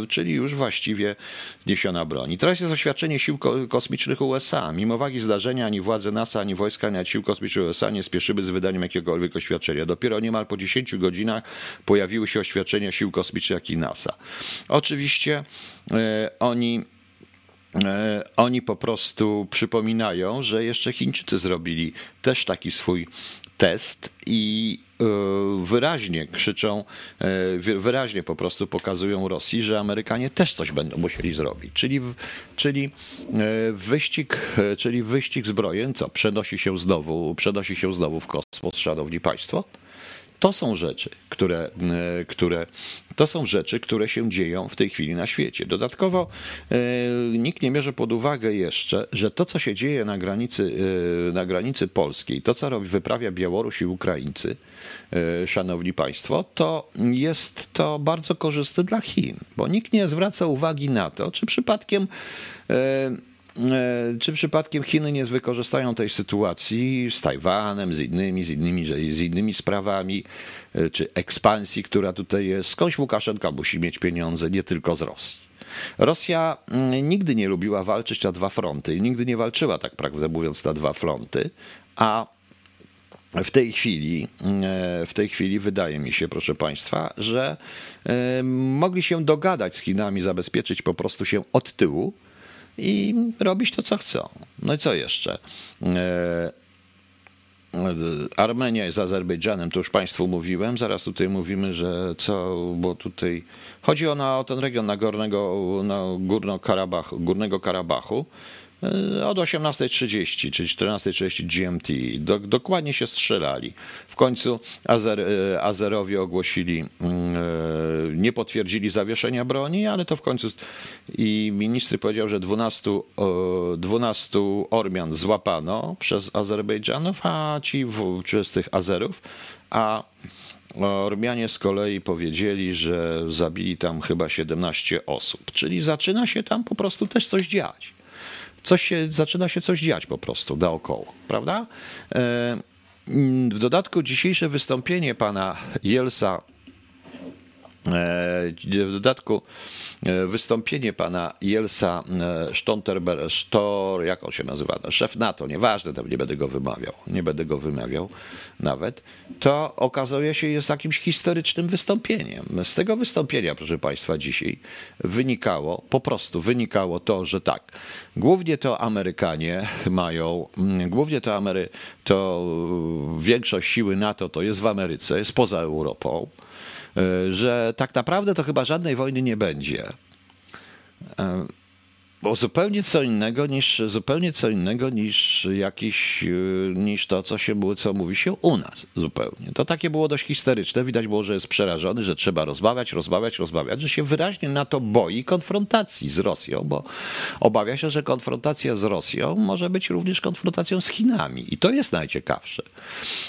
czyli już właściwie wniesiona broń. I teraz jest oświadczenie sił kosmicznych USA. Mimo wagi zdarzenia ani władze NASA, ani wojska, ani sił kosmicznych USA nie spieszyły z wydaniem jakiegokolwiek oświadczenia. Dopiero niemal po 10 godzinach pojawiły się oświadczenia sił kosmicznych, jak i NASA. Oczywiście e, oni e, oni po prostu przypominają, że jeszcze Chińczycy zrobili też taki swój test i e, wyraźnie krzyczą, wyraźnie po prostu pokazują Rosji, że Amerykanie też coś będą musieli zrobić. Czyli, czyli wyścig, czyli wyścig zbrojeń, co przenosi się znowu, przenosi się znowu w kosmos, szanowni państwo. To są rzeczy, które, e, które, to są rzeczy, które się dzieją w tej chwili na świecie. Dodatkowo e, nikt nie bierze pod uwagę jeszcze, że to, co się dzieje na granicy, e, na granicy polskiej, to, co robi, wyprawia Białoruś i Ukraińcy, szanowni państwo, to jest to bardzo korzystne dla Chin, bo nikt nie zwraca uwagi na to, czy przypadkiem czy przypadkiem Chiny nie wykorzystają tej sytuacji z Tajwanem, z innymi, z innymi, z innymi sprawami, e, czy ekspansji, która tutaj jest? Skądś Łukaszenka musi mieć pieniądze, nie tylko z Rosji. Rosja mm, nigdy nie lubiła walczyć na dwa fronty nigdy nie walczyła, tak prawdę mówiąc, na dwa fronty, a w tej chwili, e, w tej chwili wydaje mi się, proszę Państwa, że mogli się dogadać z Chinami, zabezpieczyć po prostu się od tyłu, i robić to, co chcą. No i co jeszcze? E, Armenia z Azerbejdżanem, to już Państwu mówiłem, zaraz tutaj mówimy, że co, bo tutaj chodzi o, na, o ten region Nagornego, na Górno -Karabach, Górnego Karabachu, E, od 18.30 czy 14.30 GMT. Do, dokładnie się strzelali. W końcu Azer, e, Azerowie ogłosili, mm, e, nie potwierdzili zawieszenia broni, ale to w końcu i ministry powiedział, że 12, 12 Ormian złapano przez Azerbejdżanów, a ci przez tych Azerów, a Ormianie z kolei powiedzieli, że zabili tam chyba 17 osób. Czyli zaczyna się tam po prostu też coś dziać coś się, zaczyna się coś dziać po prostu dookoła, prawda? E, w dodatku dzisiejsze wystąpienie pana Jelsa w dodatku e, wystąpienie pana Jelsa e, Stoltenberg, Stor, jak on się nazywa, no, szef NATO, nieważne, nie będę go wymawiał, nie będę go wymawiał nawet, to okazuje się jest jakimś historycznym wystąpieniem. Z tego wystąpienia, proszę państwa, dzisiaj wynikało, po prostu wynikało to, że tak, głównie to Amerykanie mają, mm, głównie to, Amery, to większość siły NATO to jest w Ameryce, jest poza Europą, E, że tak naprawdę to chyba żadnej wojny nie będzie. Bo zupełnie co innego niż zupełnie co innego niż jakiś y, niż to, co się było, co mówi się u nas zupełnie. To takie było dość historyczne. Widać było, że jest przerażony, że trzeba rozmawiać, rozmawiać, rozmawiać, że się wyraźnie na to boi konfrontacji z Rosją, bo obawia się, że konfrontacja z Rosją może być również konfrontacją z Chinami. I to jest najciekawsze.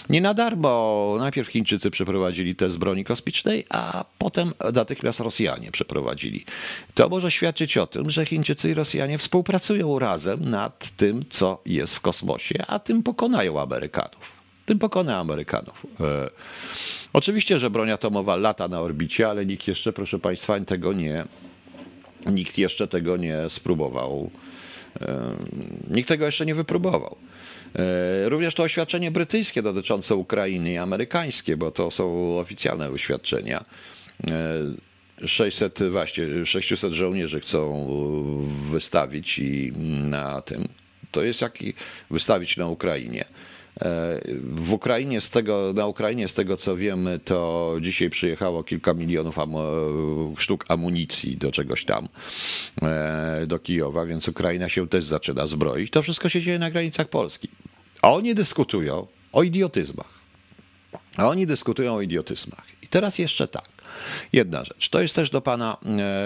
Nie na darmo najpierw Chińczycy przeprowadzili test broni kosmicznej, a potem natychmiast Rosjanie przeprowadzili. To może świadczyć o tym, że Chińczycy i Rosjanie współpracują razem nad tym, co jest w kosmosie, a tym pokonają Amerykanów. Tym pokona Amerykanów. E, oczywiście, że broń atomowa lata na orbicie, ale nikt jeszcze, proszę Państwa, tego nie, nikt jeszcze tego nie spróbował. E, nikt tego jeszcze nie wypróbował. E, również to oświadczenie brytyjskie dotyczące Ukrainy i amerykańskie, bo to są oficjalne oświadczenia e, 600, właśnie 600 żołnierzy chcą wystawić i na tym. To jest jak wystawić na Ukrainie. W Ukrainie z tego, na Ukrainie z tego co wiemy, to dzisiaj przyjechało kilka milionów sztuk amunicji do czegoś tam, do Kijowa, więc Ukraina się też zaczyna zbroić. To wszystko się dzieje na granicach Polski. A oni dyskutują o idiotyzmach. A oni dyskutują o idiotyzmach. I teraz jeszcze tak. Jedna rzecz. To jest też do pana,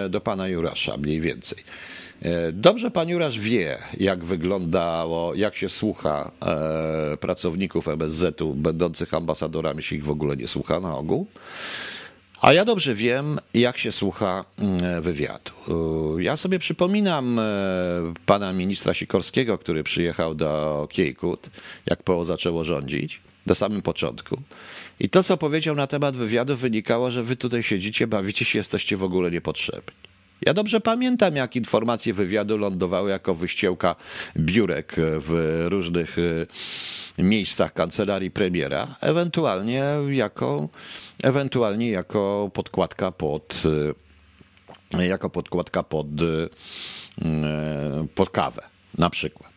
do pana Jurasza mniej więcej. E, dobrze pan Jurasz wie, jak wyglądało, jak się słucha e, pracowników MSZ-u będących ambasadorami, jeśli ich w ogóle nie słucha na ogół. A ja dobrze wiem, jak się słucha mm, wywiadu. E, ja sobie przypominam pana ministra Sikorskiego, który przyjechał do Kiejkut, jak PO zaczęło rządzić, do samym początku. I to, co powiedział na temat wywiadu, wynikało, że wy tutaj siedzicie, bawicie się, jesteście w ogóle niepotrzebni. Ja dobrze pamiętam, jak informacje wywiadu lądowały jako wyściełka biurek w różnych e, miejscach kancelarii premiera, ewentualnie jako, ewentualnie jako podkładka pod e, jako podkładka pod, e, pod kawę na przykład.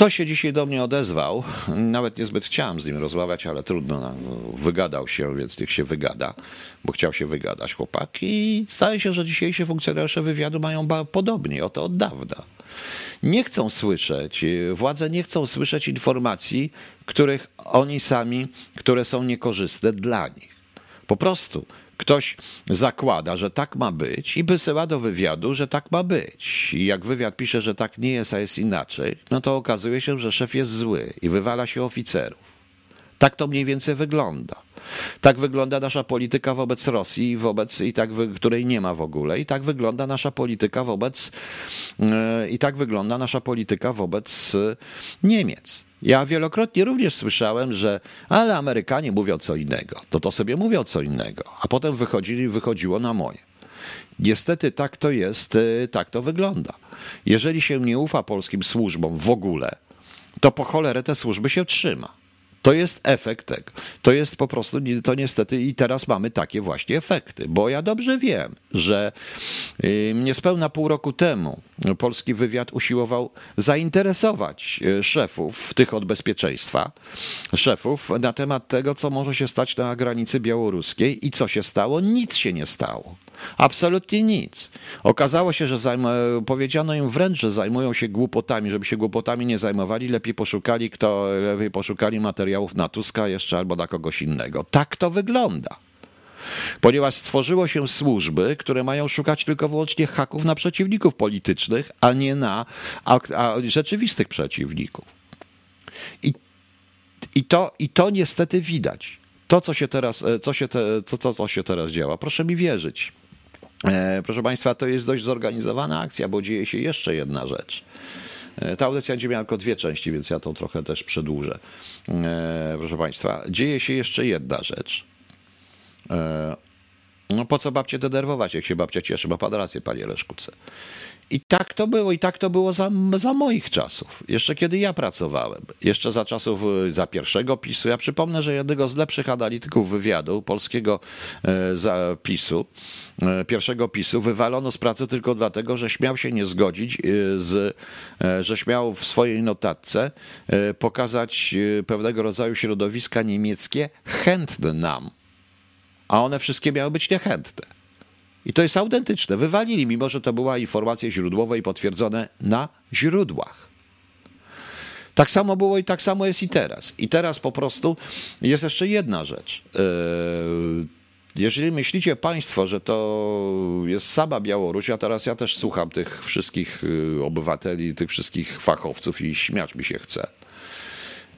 To się dzisiaj do mnie odezwał. Nawet niezbyt chciałem z nim rozmawiać, ale trudno. No, wygadał się, więc niech się wygada, bo chciał się wygadać chłopak. I zdaje się, że dzisiejsi funkcjonariusze wywiadu mają podobnie, o to od dawna. Nie chcą słyszeć, władze nie chcą słyszeć informacji, których oni sami, które są niekorzystne dla nich. Po prostu ktoś zakłada, że tak ma być i wysyła do wywiadu, że tak ma być. I jak wywiad pisze, że tak nie jest, a jest inaczej, no to okazuje się, że szef jest zły i wywala się oficerów. Tak to mniej więcej wygląda. Tak wygląda nasza polityka wobec Rosji, wobec, i tak, której nie ma w ogóle. I tak wygląda nasza polityka wobec, e, i tak wygląda nasza polityka wobec e, Niemiec. Ja wielokrotnie również słyszałem, że ale Amerykanie mówią co innego, to to sobie mówią co innego, a potem wychodzili, wychodziło na moje. Niestety tak to jest, y, tak to wygląda. Jeżeli się nie ufa polskim służbom w ogóle, to po cholerę te służby się trzyma. To jest efekt tego. To jest po prostu, to niestety i teraz mamy takie właśnie efekty, bo ja dobrze wiem, że y, niespełna pół roku temu polski wywiad usiłował zainteresować y, szefów, tych od bezpieczeństwa, szefów na temat tego, co może się stać na granicy białoruskiej i co się stało. Nic się nie stało. Absolutnie nic. Okazało się, że zajm- powiedziano im wręcz, że zajmują się głupotami, żeby się głupotami nie zajmowali, lepiej poszukali kto, lepiej poszukali materiałów na Tuska jeszcze albo na kogoś innego. Tak to wygląda. Ponieważ stworzyło się służby, które mają szukać tylko wyłącznie haków na przeciwników politycznych, a nie na a, a rzeczywistych przeciwników. I, i, to, I to niestety widać. To, co się teraz, co się, te, co, co, co się teraz działa, proszę mi wierzyć. E, proszę Państwa, to jest dość zorganizowana akcja, bo dzieje się jeszcze jedna rzecz. E, ta audycja będzie miała tylko dwie części, więc ja to trochę też przedłużę. E, proszę Państwa, dzieje się jeszcze jedna rzecz. No po co babcie denerwować, jak się babcia cieszy? Ma pan rację, panie Leszkuce. I tak to było, i tak to było za, za moich czasów. Jeszcze kiedy ja pracowałem. Jeszcze za czasów, y, za pierwszego PiSu. Ja przypomnę, że jednego z lepszych analityków wywiadu polskiego e, zapisu, e, pierwszego PiSu, wywalono z pracy tylko dlatego, że śmiał się nie zgodzić y, z, e, że śmiał w swojej notatce pokazać pewnego rodzaju środowiska niemieckie chętne nam. A one wszystkie miały być niechętne. I to jest autentyczne. Wywalili, mimo że to była informacja źródłowa i potwierdzone na źródłach. Tak samo było i tak samo jest i teraz. I teraz po prostu jest jeszcze jedna rzecz. E, jeżeli myślicie Państwo, że to jest sama Białoruś, a teraz ja też słucham tych wszystkich e, obywateli, tych wszystkich fachowców i śmiać mi się chce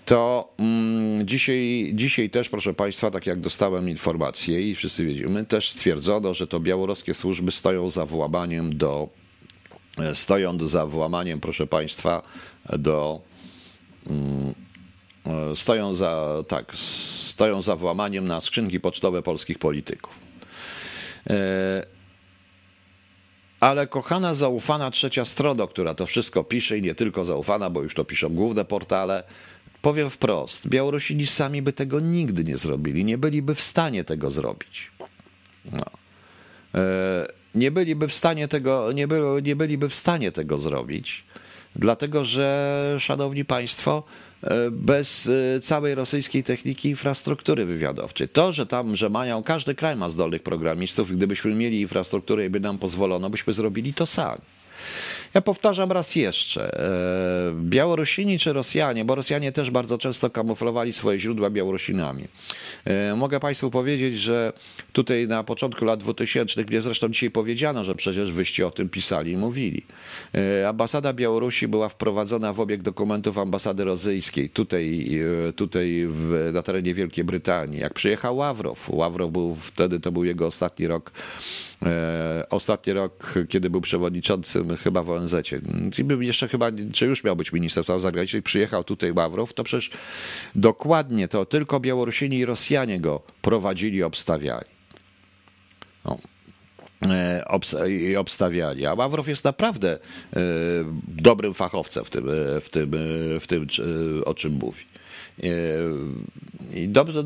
to mm, dzisiaj, dzisiaj też, proszę Państwa, tak jak dostałem informację i wszyscy wiedzimy, też stwierdzono, że to białoruskie służby stoją za włamaniem do, e, stoją za włamaniem, proszę Państwa, do, mm, e, stoją za, tak, stoją za włamaniem na skrzynki pocztowe polskich polityków. E, ale kochana, zaufana trzecia strona, która to wszystko pisze i nie tylko zaufana, bo już to piszą główne portale, Powiem wprost, Białorusini sami by tego nigdy nie zrobili, nie byliby w stanie tego zrobić. No. E, nie byliby w stanie tego, nie, by, nie byliby w stanie tego zrobić, Dlatego, że, szanowni państwo, bez całej rosyjskiej techniki infrastruktury wywiadowczej. To, że tam, że mają, każdy kraj ma zdolnych programistów, gdybyśmy mieli infrastrukturę i by nam pozwolono, byśmy zrobili to sami. Ja powtarzam raz jeszcze. E, Białorusini czy Rosjanie, bo Rosjanie też bardzo często kamuflowali swoje źródła Białorusinami. E, mogę Państwu powiedzieć, że tutaj na początku lat 2000, mnie zresztą dzisiaj powiedziano, że przecież wyście o tym pisali i mówili. E, ambasada Białorusi była wprowadzona w obieg dokumentów ambasady rosyjskiej tutaj, tutaj w, na terenie Wielkiej Brytanii. Jak przyjechał Ławrow, Ławrow był wtedy, to był jego ostatni rok ostatni rok, kiedy był przewodniczącym chyba w ONZ, jeszcze chyba, czy już miał być minister spraw zagranicznych, przyjechał tutaj Ławrow, to przecież dokładnie to tylko Białorusini i Rosjanie go prowadzili, obstawiali. No i obstawiali. A Ławrow jest naprawdę e, dobrym fachowcem w tym, w tym, w tym o czym mówi. I dobrze,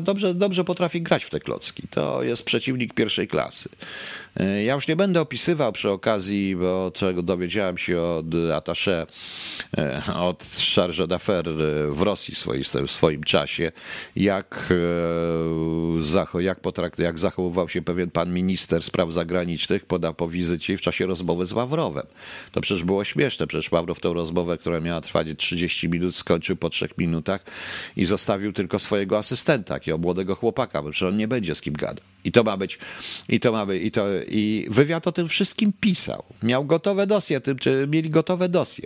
dobrze, dobrze potrafi grać w te klocki. To jest przeciwnik pierwszej klasy. E, ja już nie będę opisywał przy okazji, bo czego dowiedziałem się od attaché, e, od charge d'affaires w Rosji w swoim czasie, jak, e, jak, potrakt, jak zachowywał się pewien pan minister spraw zagranicznych poda po wizycie w czasie rozmowy z Ławrowem. To przecież było śmieszne, przecież Ławrow tę rozmowę, która miała trwać 30 minut, skończył po trzech minutach i zostawił tylko swojego asystenta, takiego młodego chłopaka, bo przecież on nie będzie z kim gadał. I to ma być, i to ma być, i to, i wywiad o tym wszystkim pisał. Miał gotowe dosje, czy mieli gotowe dosje.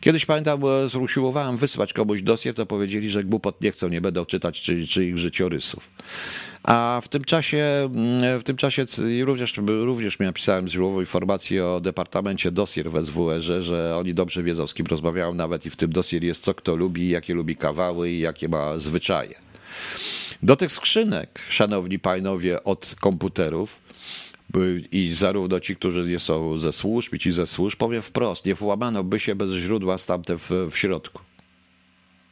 Kiedyś pamiętam, usiłowałem wysłać komuś dosje, to powiedzieli, że głupot nie chcą, nie będą czytać czy, czy ich życiorysów. A w tym czasie, w tym czasie również, również napisałem źródłowo informację o Departamencie Dosier w SWR, że oni dobrze wiedzą, z kim rozmawiają, nawet i w tym dosier jest co kto lubi, jakie lubi kawały i jakie ma zwyczaje. Do tych skrzynek, szanowni panowie, od komputerów, i zarówno ci, którzy są ze służb, i ci ze służb, powiem wprost, nie włamano by się bez źródła stamte w, w środku.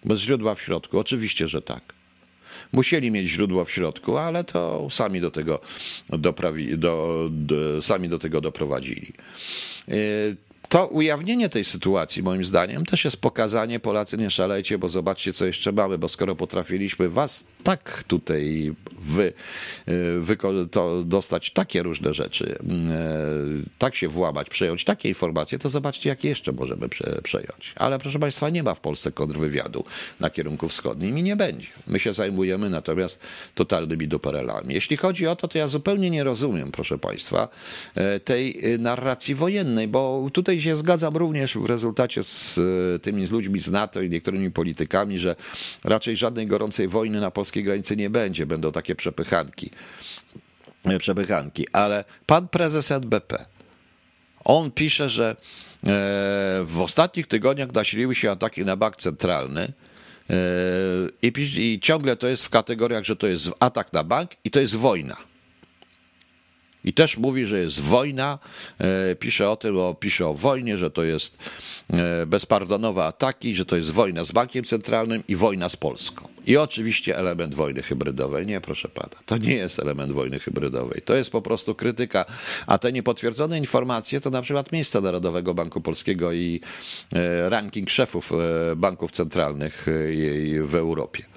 Bez źródła w środku, oczywiście, że tak. Musieli mieć źródło w środku, ale to sami do tego, doprawi, do, do, sami do tego doprowadzili. Y, to ujawnienie tej sytuacji, moim zdaniem, też jest pokazanie, Polacy nie szalejcie, bo zobaczcie, co jeszcze mamy, bo skoro potrafiliśmy was tak tutaj wy, y, wy to dostać takie różne rzeczy, y, tak się włamać, przejąć takie informacje, to zobaczcie, jakie jeszcze możemy prze, przejąć. Ale proszę Państwa, nie ma w Polsce kontrwywiadu na kierunku wschodnim i nie będzie. My się zajmujemy natomiast totalnymi duperelami. Jeśli chodzi o to, to ja zupełnie nie rozumiem, proszę Państwa, y, tej narracji wojennej, bo tutaj się zgadzam również w rezultacie z tymi z ludźmi z NATO i niektórymi politykami, że raczej żadnej gorącej wojny na polskiej granicy nie będzie. Będą takie przepychanki. Przepychanki. Ale pan prezes NBP, on pisze, że e, w ostatnich tygodniach nasiliły się ataki na bank centralny. E, I, I ciągle to jest w kategoriach, że to jest atak na bank i to jest wojna. I też mówi, że jest wojna, e, pisze o tym, o, pisze o wojnie, że to jest e, bezpardonowe ataki, że to jest wojna z bankiem centralnym i wojna z Polską. I oczywiście element wojny hybrydowej. Nie, proszę pana, to nie jest element wojny hybrydowej. To jest po prostu krytyka. A te niepotwierdzone informacje to na przykład miejsca Narodowego Banku Polskiego i e, ranking szefów banków centralnych w Europie.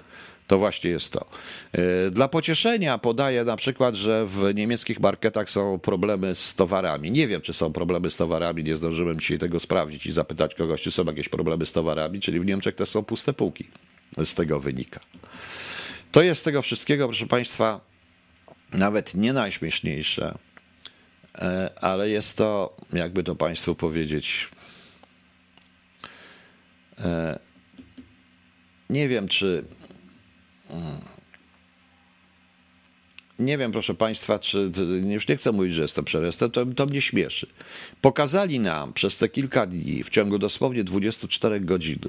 To właśnie jest to. E, dla pocieszenia podaję na przykład, że w niemieckich marketach są problemy z towarami. Nie wiem, czy są problemy z towarami, nie zdążyłem dzisiaj tego sprawdzić i zapytać kogoś, czy są jakieś problemy z towarami, czyli w Niemczech też są puste półki. Z tego wynika. To jest z tego wszystkiego, proszę Państwa, nawet nie najśmieszniejsze, e, ale jest to, jakby to Państwu powiedzieć, e, nie wiem, czy nie wiem, proszę Państwa, czy już nie chcę mówić, że jest to przerost, to, to mnie śmieszy. Pokazali nam przez te kilka dni, w ciągu dosłownie 24 godzin,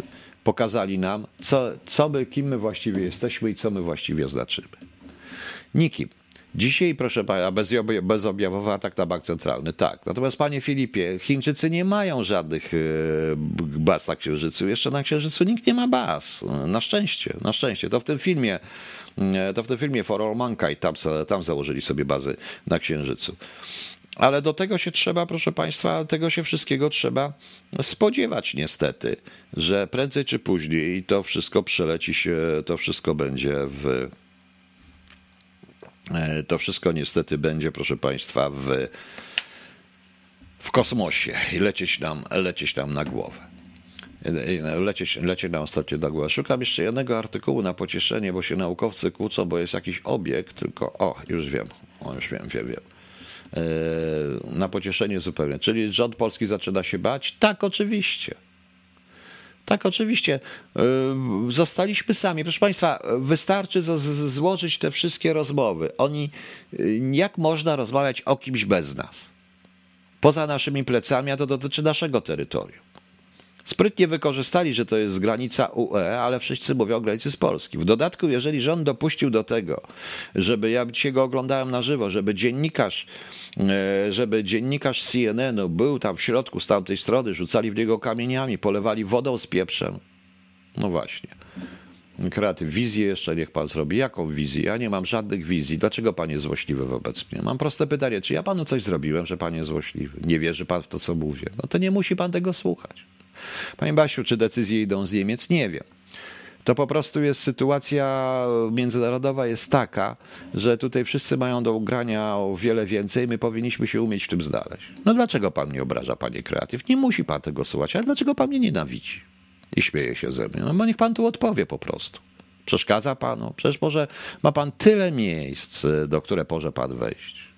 pokazali nam, co, co my, kim my właściwie jesteśmy i co my właściwie znaczymy. Nikim. Dzisiaj, proszę pana, bezobjawowy atak na bank centralny, tak. Natomiast, panie Filipie, Chińczycy nie mają żadnych e, baz na Księżycu. Jeszcze na Księżycu nikt nie ma baz. Na szczęście, na szczęście. To w tym filmie, e, to w tym filmie For All Mankind, tam, tam założyli sobie bazy na Księżycu. Ale do tego się trzeba, proszę Państwa, tego się wszystkiego trzeba spodziewać niestety, że prędzej czy później to wszystko przeleci się, to wszystko będzie w. E, to wszystko niestety będzie, proszę Państwa, w, w kosmosie i lecieć nam, lecieć nam na głowę. Lecieć, lecieć nam ostatnio na głowę. Szukam jeszcze jednego artykułu na pocieszenie, bo się naukowcy kłócą, bo jest jakiś obiekt, tylko o, już wiem, o, już wiem, wiem, wiem E, na pocieszenie zupełnie. Czyli rząd polski zaczyna się bać? Tak, oczywiście. Tak, oczywiście. E, zostaliśmy sami. Proszę Państwa, wystarczy złożyć te wszystkie rozmowy. Oni, e, jak można rozmawiać o kimś bez nas? Poza naszymi plecami, a to dotyczy naszego terytorium. Sprytnie wykorzystali, że to jest granica UE, ale wszyscy mówią o granicy z Polski. W dodatku, jeżeli rząd dopuścił do tego, żeby ja dzisiaj go oglądałem na żywo, żeby dziennikarz, e, żeby dziennikarz CNN-u był tam w środku z tamtej strony, rzucali w niego kamieniami, polewali wodą z pieprzem. No właśnie. Kreatyw, wizję jeszcze niech pan zrobi. Jaką wizję? Ja nie mam żadnych wizji. Dlaczego pan jest złośliwy wobec mnie? Mam proste pytanie, czy ja panu coś zrobiłem, że pan jest złośliwy? Nie wierzy pan w to, co mówię? No to nie musi pan tego słuchać. Panie Basiu, czy decyzje idą z Niemiec? Nie wiem. To po prostu jest sytuacja międzynarodowa jest taka, że tutaj wszyscy mają do ugrania o wiele więcej, my powinniśmy się umieć w tym znaleźć. No dlaczego pan mnie obraża, panie kreatyw? Nie musi pan tego słuchać, ale dlaczego pan mnie nienawidzi? I śmieje się ze mnie. No bo niech pan tu odpowie po prostu. Przeszkadza panu? Przecież może ma pan tyle miejsc, do które może pan wejść.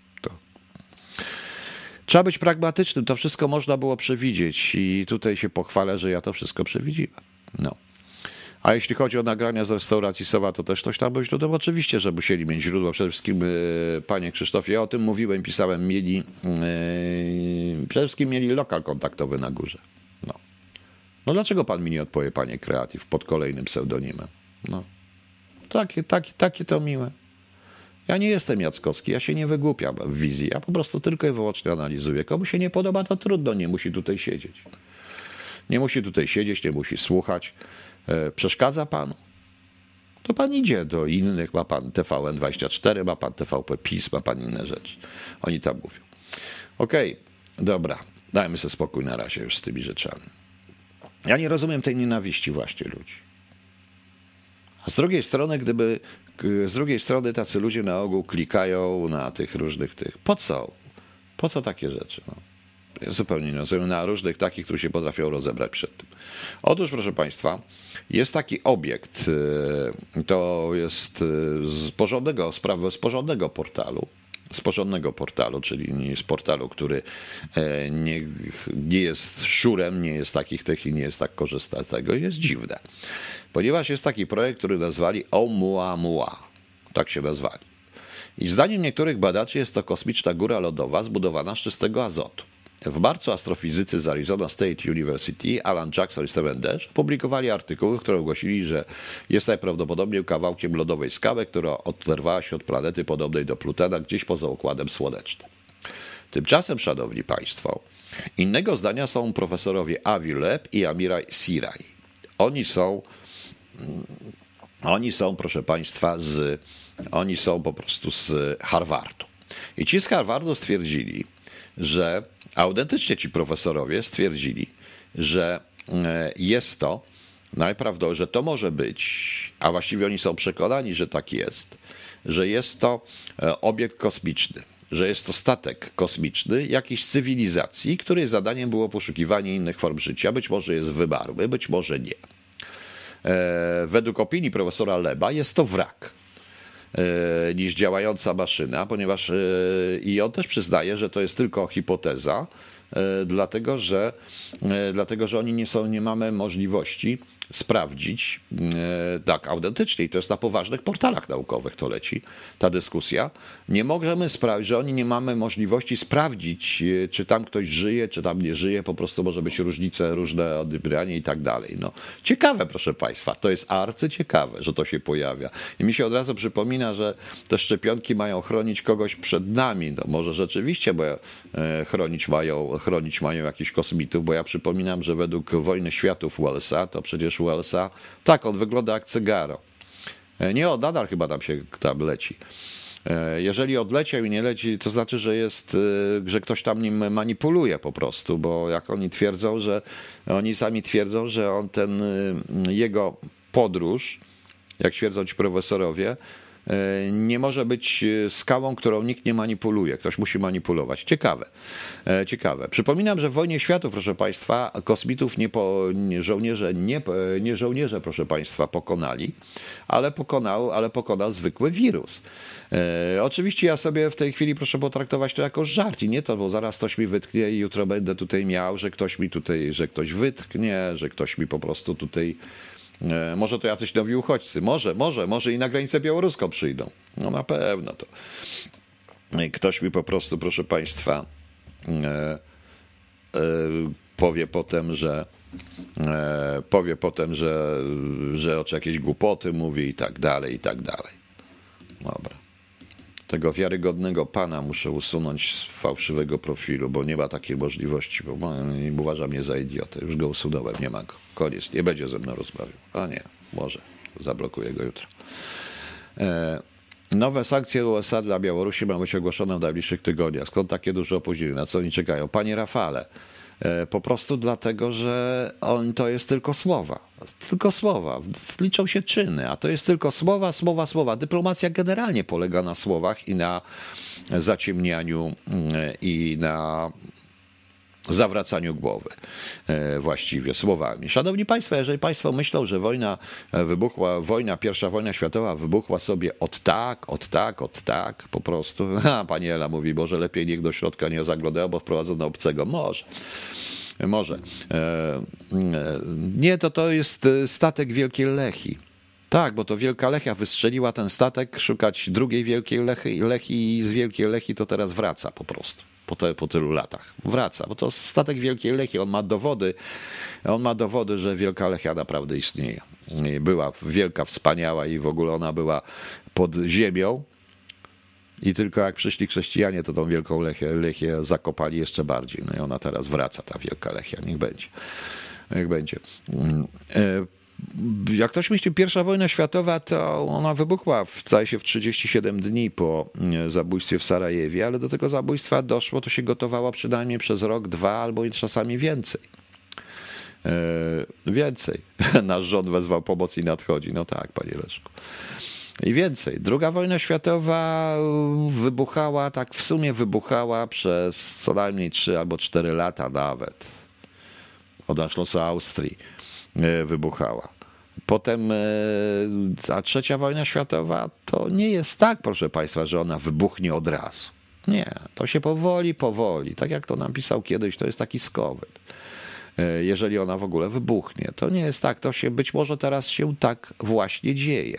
Trzeba być pragmatycznym, to wszystko można było przewidzieć i tutaj się pochwalę, że ja to wszystko przewidziłem. No. A jeśli chodzi o nagrania z restauracji Sowa, to też ktoś tam był źródłem? Oczywiście, że musieli mieć źródło. Przede wszystkim, e, panie Krzysztofie, ja o tym mówiłem, pisałem, mieli, yy, przede wszystkim mieli lokal kontaktowy na górze. No. no dlaczego pan mi nie odpowie, panie Kreatyw, pod kolejnym pseudonimem? No. Takie, takie, takie to miłe. Ja nie jestem Jackowski, ja się nie wygłupiam w wizji, ja po prostu tylko i wyłącznie analizuję. Komu się nie podoba, to trudno, nie musi tutaj siedzieć. Nie musi tutaj siedzieć, nie musi słuchać. E, przeszkadza panu? To pan idzie do innych, ma pan TVN24, ma pan TVP PiS, ma pan inne rzeczy. Oni tam mówią. Okej, okay, dobra, dajmy sobie spokój na razie już z tymi rzeczami. Ja nie rozumiem tej nienawiści właśnie ludzi. A z drugiej strony, gdyby z drugiej strony tacy ludzie na ogół klikają na tych różnych tych. Po co? Po co takie rzeczy? No. Ja zupełnie nie rozumiem. Na różnych takich, którzy się potrafią rozebrać przed tym. Otóż, proszę Państwa, jest taki obiekt, y, to jest y, z porządnego, z porządnego portalu, z porządnego portalu, czyli z portalu, który e, nie, nie jest szurem, nie jest takich tych i nie jest tak korzysta z tego. Jest dziwne ponieważ jest taki projekt, który nazwali Oumuamua. Tak się nazwali. I zdaniem niektórych badaczy jest to kosmiczna góra lodowa zbudowana z czystego azotu. W marcu astrofizycy z Arizona State University, Alan Jackson i Steven Dash, publikowali artykuły, które ogłosili, że jest najprawdopodobniej kawałkiem lodowej skały, która oderwała się od planety podobnej do Plutona gdzieś poza Układem Słonecznym. Tymczasem, szanowni państwo, innego zdania są profesorowie Avi Leb i Amirai Siraj. Oni są oni są, proszę Państwa, z, oni są po prostu z Harvardu. I ci z Harvardu stwierdzili, że autentycznie ci profesorowie stwierdzili, że e, jest to najprawdopodobniej, że to może być, a właściwie oni są przekonani, że tak jest, że jest to e, obiekt kosmiczny, że jest to statek kosmiczny jakiejś cywilizacji, której zadaniem było poszukiwanie innych form życia. Być może jest wymarły, być może nie. E, według opinii profesora Leba jest to wrak niż działająca maszyna, ponieważ e, i on też przyznaje, że to jest tylko hipoteza, dlatego że, dlatego, że oni nie są, nie mamy możliwości sprawdzić e, tak autentycznie, i to jest na poważnych portalach naukowych to leci, ta dyskusja, nie możemy sprawdzić, że oni nie mamy możliwości sprawdzić, e, czy tam ktoś żyje, czy tam nie żyje, po prostu może być różnice, różne odbieranie i tak dalej. No, ciekawe, proszę Państwa, to jest arcyciekawe, że to się pojawia. I mi się od razu przypomina, że te szczepionki mają chronić kogoś przed nami. No, może rzeczywiście, bo e, chronić mają, chronić mają jakichś kosmitów, bo ja przypominam, że według Wojny Światów Wellsa to przecież Wellsa. Tak, on wygląda jak cygaro. E, nie, on nadal chyba tam się tam leci. E, jeżeli odleciał i nie leci, to znaczy, że jest, e, że ktoś tam nim manipuluje po prostu, bo jak oni twierdzą, że oni sami twierdzą, że on ten jego podróż, jak twierdzą ci profesorowie, nie może być e, skałą, którą nikt nie manipuluje. Ktoś musi manipulować. Ciekawe. E, ciekawe. Przypominam, że w wojnie światów, proszę Państwa, kosmitów nie, po, nie żołnierze, nie, nie żołnierze, proszę Państwa, pokonali, ale pokonał, ale pokonał zwykły wirus. E, oczywiście ja sobie w tej chwili proszę potraktować to jako żart i nie to, bo zaraz ktoś mi wytknie i jutro będę tutaj miał, że ktoś mi tutaj, że ktoś wytknie, że ktoś mi po prostu tutaj E, może to jacyś nowi uchodźcy, może, może, może i na granicę białoruską przyjdą. No na pewno to. Ktoś mi po prostu, proszę Państwa, e, e, powie potem, że powie potem, że, że o jakieś głupoty mówi i tak dalej, i tak dalej. Dobra tego wiarygodnego pana muszę usunąć z fałszywego profilu, bo nie ma takiej możliwości, bo uważa mnie za idiotę. Już go usunąłem, nie ma go. Koniec, nie będzie ze mną rozmawiał. A nie, może, zablokuję go jutro. E, nowe sankcje USA dla Białorusi mają być ogłoszone w najbliższych tygodniach. Skąd takie duże opóźnienie? Na co oni czekają? Panie Rafale, po prostu dlatego, że on to jest tylko słowa. Tylko słowa. Liczą się czyny, a to jest tylko słowa, słowa, słowa. Dyplomacja generalnie polega na słowach i na zaciemnianiu mm, i na zawracaniu głowy e, właściwie słowami. Szanowni Państwo, jeżeli Państwo myślą, że wojna wybuchła, wojna, pierwsza wojna światowa wybuchła sobie od tak, od tak, od tak, po prostu, a pani Ela mówi, może lepiej niech do środka nie zaglądają, bo wprowadzono obcego. Może. Może. E, e, nie, to to jest statek Wielkiej Lechi. Tak, bo to Wielka Lechia wystrzeliła ten statek, szukać drugiej Wielkiej Lechy, Lechi i z Wielkiej Lechi to teraz wraca po prostu po, te, po tylu latach. Wraca, bo to statek Wielkiej Lechii, on ma dowody, on ma dowody, że Wielka Lechia naprawdę istnieje. Była wielka, wspaniała i w ogóle ona była pod ziemią, i tylko jak przyszli chrześcijanie, to tą wielką Lechię, Lechię zakopali jeszcze bardziej. No i ona teraz wraca, ta wielka Lechia. Niech będzie. Niech będzie. E, jak ktoś myśli, pierwsza wojna światowa, to ona wybuchła, w, się, w 37 dni po e, zabójstwie w Sarajewie, ale do tego zabójstwa doszło, to się gotowało przynajmniej przez rok, dwa albo i czasami więcej. E, więcej. Nasz rząd wezwał pomoc i nadchodzi. No tak, panie Leszku. I więcej. Druga wojna światowa wybuchała, tak w sumie wybuchała przez co najmniej 3 albo 4 lata nawet. Od Anschlussu Austrii e, wybuchała. Potem a trzecia wojna światowa to nie jest tak, proszę Państwa, że ona wybuchnie od razu. Nie, to się powoli, powoli. Tak jak to napisał kiedyś, to jest taki skowyt. E, jeżeli ona w ogóle wybuchnie, to nie jest tak. To się być może teraz się tak właśnie dzieje,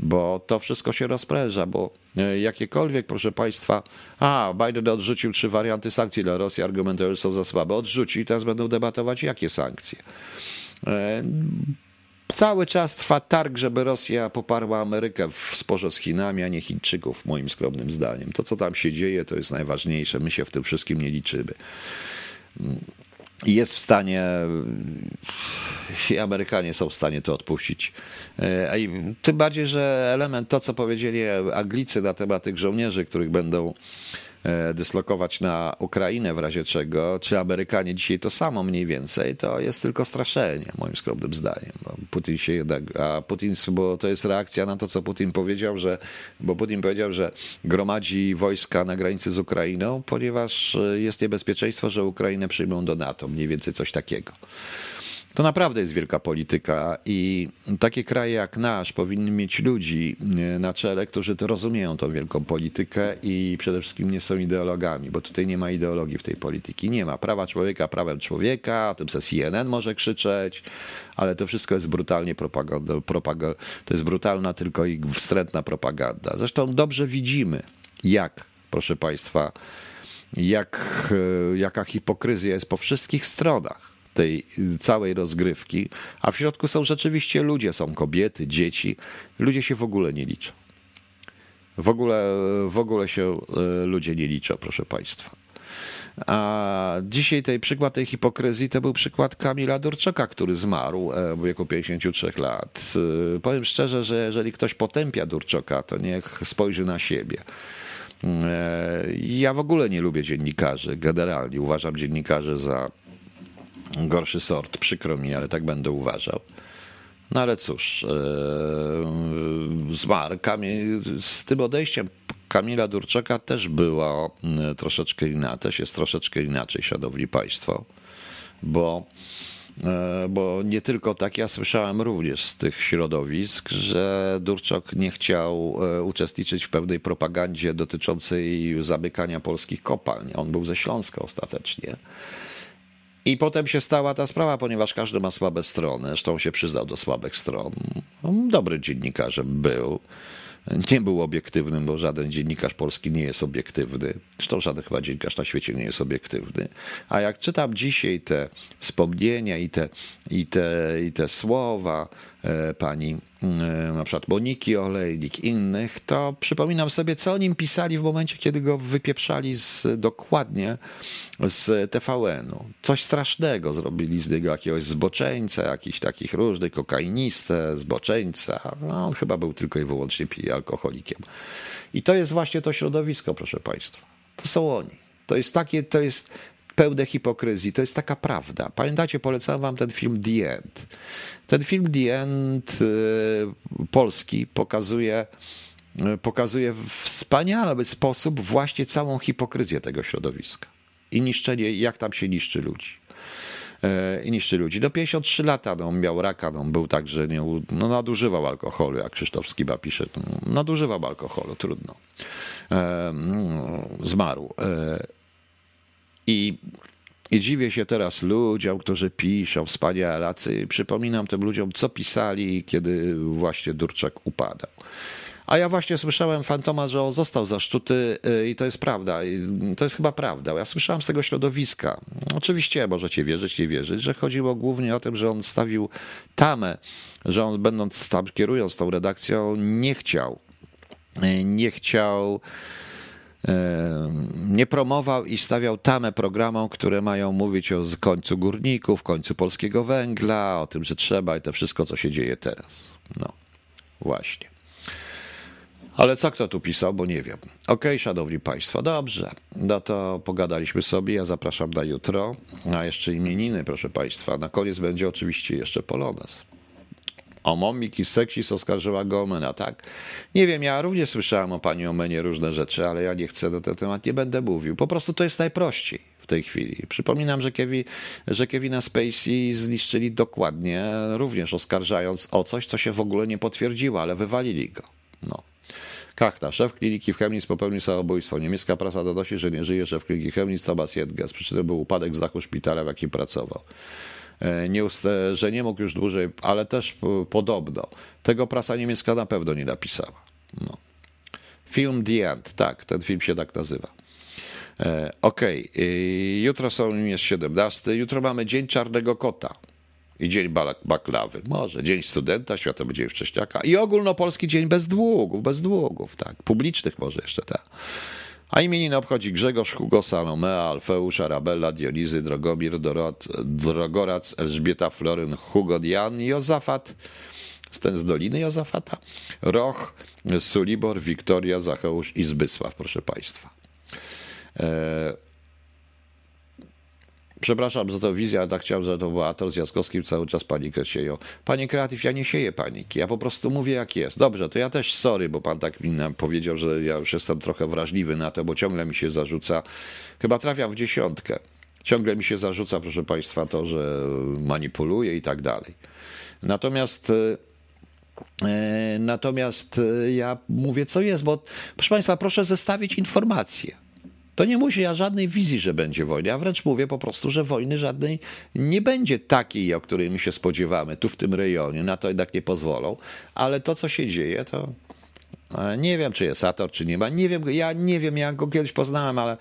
bo to wszystko się rozpręża, bo e, jakiekolwiek, proszę Państwa, a Biden odrzucił trzy warianty sankcji dla Rosji, argumenty są za słabe. Odrzucił i teraz będą debatować, jakie sankcje e, Cały czas trwa targ, żeby Rosja poparła Amerykę w sporze z Chinami, a nie Chińczyków, moim skromnym zdaniem. To, co tam się dzieje, to jest najważniejsze. My się w tym wszystkim nie liczymy. I jest w stanie, i Amerykanie są w stanie to odpuścić. E, tym bardziej, że element, to co powiedzieli Anglicy na temat tych żołnierzy, których będą dyslokować na Ukrainę w razie czego, czy Amerykanie dzisiaj to samo mniej więcej, to jest tylko straszenie, moim skromnym zdaniem. Putin się jednak, a Putin, bo to jest reakcja na to, co Putin powiedział, że, bo Putin powiedział, że gromadzi wojska na granicy z Ukrainą, ponieważ jest niebezpieczeństwo, że Ukrainę przyjmą do NATO, mniej więcej coś takiego. To naprawdę jest wielka polityka i takie kraje jak nasz powinny mieć ludzi e, na czele, którzy to rozumieją tą wielką politykę i przede wszystkim nie są ideologami, bo tutaj nie ma ideologii w tej polityki. Nie ma prawa człowieka prawem człowieka, o tym se CNN może krzyczeć, ale to wszystko jest brutalnie propaganda, to jest brutalna tylko i wstrętna propaganda. Zresztą dobrze widzimy, jak, proszę Państwa, jak, e, jaka hipokryzja jest po wszystkich stronach tej całej rozgrywki, a w środku są rzeczywiście ludzie, są kobiety, dzieci. Ludzie się w ogóle nie liczą. W ogóle, w ogóle się e, ludzie nie liczą, proszę Państwa. A dzisiaj tej przykład tej hipokryzji to był przykład Kamila Durczoka, który zmarł e, w wieku 53 lat. E, powiem szczerze, że jeżeli ktoś potępia Durczoka, to niech spojrzy na siebie. Ja w ogóle nie lubię dziennikarzy, generalnie uważam dziennikarzy za gorszy sort. Przykro mi, ale tak będę uważał. No ale cóż, zmarł Kamil, z tym odejściem Kamila Durczaka też było mm, troszeczkę inaczej, też jest troszeczkę inaczej, szanowni państwo, bo, e, bo nie tylko tak, ja słyszałem również z tych środowisk, że Durczok nie chciał e, uczestniczyć w pewnej propagandzie dotyczącej zamykania polskich kopalń. On był ze Śląska ostatecznie. I potem się stała ta sprawa, ponieważ każdy ma słabe strony, zresztą się przyznał do słabych stron. Dobry dziennikarzem był nie był obiektywnym, bo żaden dziennikarz polski nie jest obiektywny. Zresztą żaden chyba dziennikarz na świecie nie jest obiektywny. A jak czytam dzisiaj te wspomnienia i te, i te, i te słowa pani e, na przykład Moniki Olejnik, innych, to przypominam sobie, co o nim pisali w momencie, kiedy go wypieprzali z, dokładnie z TVN-u. Coś strasznego zrobili z niego, jakiegoś zboczeńca, jakichś takich różnych, kokainistę, zboczeńca. No, on chyba był tylko i wyłącznie pije alkoholikiem. I to jest właśnie to środowisko, proszę Państwa. To są oni. To jest takie, to jest pełne hipokryzji. To jest taka prawda. Pamiętacie, polecam wam ten film The End. Ten film The End y, polski pokazuje, y, pokazuje w wspaniały sposób właśnie całą hipokryzję tego środowiska i niszczenie, jak tam się niszczy ludzi. E, I niszczy ludzi. Do 53 lata no, miał raka, no, był tak, że nie, no, nadużywał alkoholu, jak Krzysztof Skiba pisze. No, nadużywał alkoholu, trudno. E, no, zmarł. E, I i dziwię się teraz ludziom, którzy piszą wspaniale. Przypominam tym ludziom, co pisali, kiedy właśnie Durczak upadał. A ja właśnie słyszałem Fantoma, że on został zaszczuty y, i to jest prawda. To jest chyba prawda. Ja słyszałem z tego środowiska. Oczywiście możecie wierzyć, nie wierzyć, że chodziło głównie o tym, że on stawił tamę, że on będąc tam, kierując tą redakcją, nie chciał, y, nie chciał nie promował i stawiał tamę programom, które mają mówić o końcu górników, końcu polskiego węgla, o tym, że trzeba i to wszystko, co się dzieje teraz. No, właśnie. Ale co kto tu pisał, bo nie wiem. Okej, okay, szanowni państwo, dobrze. No to pogadaliśmy sobie, ja zapraszam na jutro. A jeszcze imieniny, proszę państwa. Na koniec będzie oczywiście jeszcze Polones. O Momik i Seksis oskarżyła go Omena, tak? Nie wiem, ja również słyszałem o pani Omenie różne rzeczy, ale ja nie chcę na ten temat, nie będę mówił. Po prostu to jest najprościej w tej chwili. Przypominam, że, Kevin, że Kevina Spacey zniszczyli dokładnie, również oskarżając o coś, co się w ogóle nie potwierdziło, ale wywalili go. No. Kachta, szef kliniki w Chemnitz popełnił samobójstwo. Niemiecka prasa donosi, że nie żyje szef kliniki Chemnitz Thomas Jedges. Przyczyną był upadek z dachu szpitala, w jakim pracował. E, nie że nie mógł już dłużej, ale też podobno. Tego prasa niemiecka na pewno nie napisała. No. Film The End, tak, ten film się tak nazywa. E, okej, okay. jutro są, jest 17, jutro mamy Dzień Czarnego Kota i Dzień Baklawy, może Dzień Studenta, Światowy Dzień Wcześniaka i Ogólnopolski Dzień Bez Długów, bez długów, tak, publicznych może jeszcze, tak. A imieniny obchodzi Grzegorz, Hugo, Salomea, Alfeusz, Arabella, Dionizy, Drogomir, Dorot, Drogorac, Elżbieta, Floryn, Hugo, Jan, Jozafat, ten z Doliny Jozafata, Roch, Sulibor, Wiktoria, Zacheusz i Zbysław, proszę Państwa. E, Przepraszam za to wizję, ale tak chciałem, że to był Ator z Jaskowskim cały czas panikę sieją. Panie Kreatyw, ja nie sieję paniki, ja po prostu mówię jak jest. Dobrze, to ja też sorry, bo pan tak mi powiedział, że ja już jestem trochę wrażliwy na to, bo ciągle mi się zarzuca, chyba trafiam w dziesiątkę, ciągle mi się zarzuca, proszę państwa, to, że manipuluję i tak dalej. Natomiast... E, e, natomiast e, ja mówię, co jest, bo proszę Państwa, proszę zestawić informacje. To nie musi ja żadnej wizji, że będzie wojna. Ja wręcz mówię po prostu, że wojny żadnej nie będzie takiej, o której my się spodziewamy tu w tym rejonie. Na to jednak nie pozwolą. Ale to, co się dzieje, to Nie wiem, czy jest Sator, czy nie ma. Nie wiem, ja nie wiem, ja go kiedyś poznałem, ale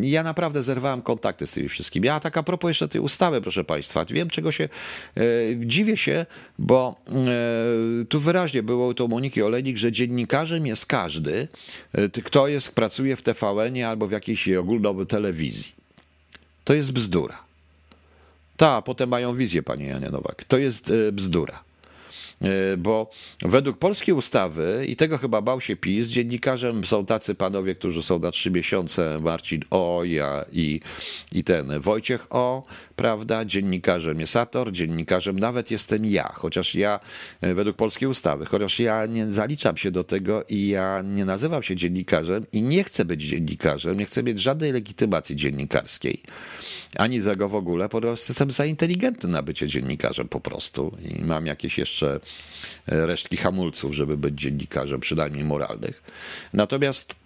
ja naprawdę zerwałem kontakty z tymi wszystkimi. Ja tak a propos jeszcze tej ustawy, proszę Państwa, wiem, czego się e, dziwię się, bo e, tu wyraźnie było to Moniki Olejnik, że dziennikarzem jest każdy, e, kto jest, pracuje w TVN-ie albo w jakiejś ogólnowej telewizji. To jest bzdura. Ta, potem mają wizję, panie Janie Nowak. To jest e, bzdura. E, Bo według polskiej ustawy, i tego chyba bał się PiS, dziennikarzem są tacy panowie, którzy są na trzy miesiące, Marcin O ja i, i ten Wojciech O, prawda? Dziennikarzem jest Sator, dziennikarzem nawet jestem ja, chociaż ja, e, według polskiej ustawy, chociaż ja nie zaliczam się do tego i ja nie nazywam się dziennikarzem i nie chcę być dziennikarzem, nie chcę mieć żadnej legitymacji dziennikarskiej ani tego w ogóle, po prostu jestem za inteligentny na bycie dziennikarzem po prostu i mam jakieś jeszcze e, resztki hamulców, żeby być dziennikarzem, przynajmniej moralnych. Natomiast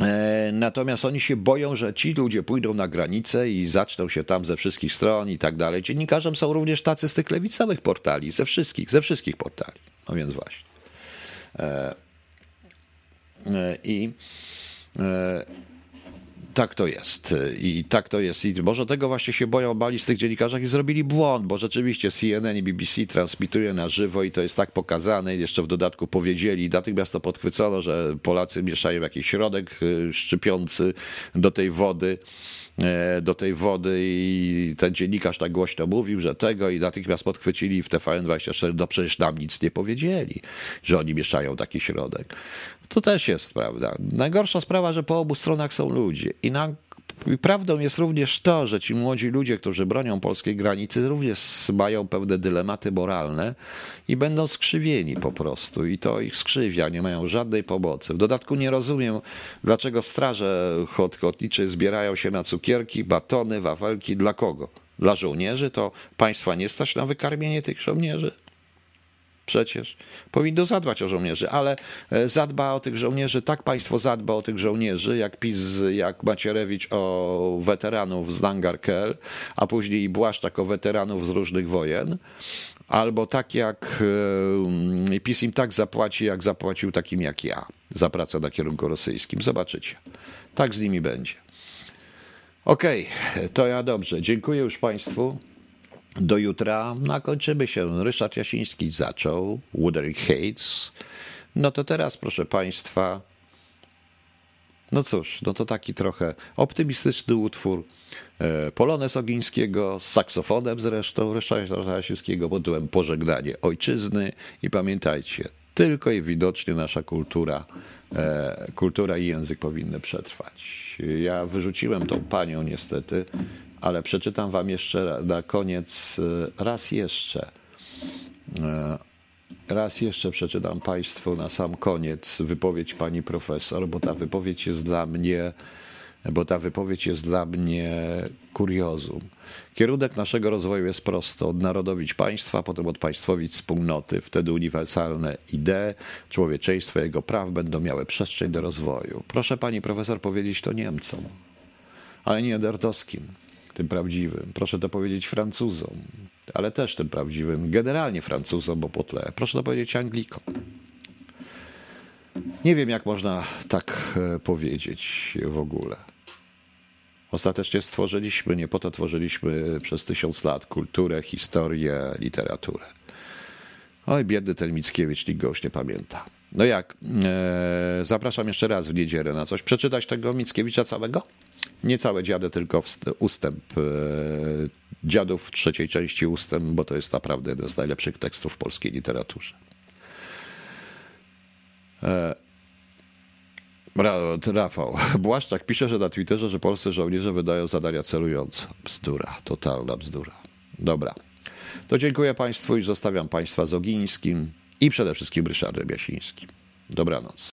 e, Natomiast oni się boją, że ci ludzie pójdą na granicę i zaczną się tam ze wszystkich stron i tak dalej. Dziennikarzem są również tacy z tych lewicowych portali, ze wszystkich, ze wszystkich portali. No więc właśnie. E, I tak to jest. I tak to jest. I może tego właśnie się boją, bali z tych dziennikarzy i zrobili błąd, bo rzeczywiście CNN i BBC transmituje na żywo i to jest tak pokazane. I jeszcze w dodatku powiedzieli, natychmiast to podchwycono, że Polacy mieszają jakiś środek y, szczypiący do tej wody do tej wody i ten dziennikarz tak głośno mówił, że tego i natychmiast podchwycili w TVN24, no przecież nam nic nie powiedzieli, że oni mieszają taki środek. To też jest prawda. Najgorsza sprawa, że po obu stronach są ludzie i na prawdą jest również to, że ci młodzi ludzie, którzy bronią polskiej granicy, również mają pewne dylematy moralne i będą skrzywieni po prostu. I to ich skrzywia, nie mają żadnej pomocy. W dodatku nie rozumiem, dlaczego straże ochotnicze zbierają się na cukierki, batony, wafelki. Dla kogo? Dla żołnierzy? To państwa nie stać na wykarmienie tych żołnierzy? Przecież powinno zadbać o żołnierzy, ale e, zadba o tych żołnierzy, tak państwo zadba o tych żołnierzy, jak PiS, jak Macierewicz o weteranów z Langarkel, a później Błaszczak o weteranów z różnych wojen, albo tak jak e, PiS im tak zapłaci, jak zapłacił takim jak ja za pracę na kierunku rosyjskim. Zobaczycie. Tak z nimi będzie. Okej, to ja dobrze. Dziękuję już Państwu. Do jutra nakończymy się. Ryszard Jasiński zaczął. Wuthering Heights. No to teraz, proszę Państwa. No cóż, no to taki trochę optymistyczny utwór. E, Polones Ogińskiego z saksofonem zresztą Ryszarda Jasińskiego pod tytułem Pożegnanie Ojczyzny. I pamiętajcie, tylko i widocznie nasza kultura, e, kultura i język powinny przetrwać. Ja wyrzuciłem tą panią niestety, ale przeczytam wam jeszcze na koniec e, raz jeszcze. E, Raz jeszcze przeczytam Państwu na sam koniec wypowiedź pani profesor, bo ta wypowiedź jest dla mnie, bo ta wypowiedź jest dla mnie kuriozum. Kierunek naszego rozwoju jest prosto: odnarodowić państwa, potem odpaństwowić wspólnoty. Wtedy uniwersalne idee, człowieczeństwo, jego praw będą miały przestrzeń do rozwoju. Proszę pani profesor powiedzieć to Niemcom, ale nie nerdowskim, tym prawdziwym. Proszę to powiedzieć Francuzom, ale też tym prawdziwym, generalnie Francuzom, bo po tle. Proszę to powiedzieć Anglikom. Nie wiem, jak można tak e, powiedzieć w ogóle. Ostatecznie stworzyliśmy, nie po to tworzyliśmy przez tysiąc lat kulturę, historię, literaturę. Oj, biedny ten Mickiewicz, nikt go już nie pamięta. No jak? E, zapraszam jeszcze raz w niedzielę na coś. Przeczytać tego Mickiewicza całego? Nie całe dziady, tylko ustęp. E, dziadów trzeciej części ustęp, bo to jest naprawdę jeden z najlepszych tekstów w polskiej literaturze. E, Ra- Rafał. Błaszczak pisze, że na Twitterze, że polscy żołnierze wydają zadania celujące. Bzdura, totalna bzdura. Dobra. To dziękuję Państwu i zostawiam Państwa z Ogińskim i przede wszystkim Ryszardem Jasińskim. Dobranoc.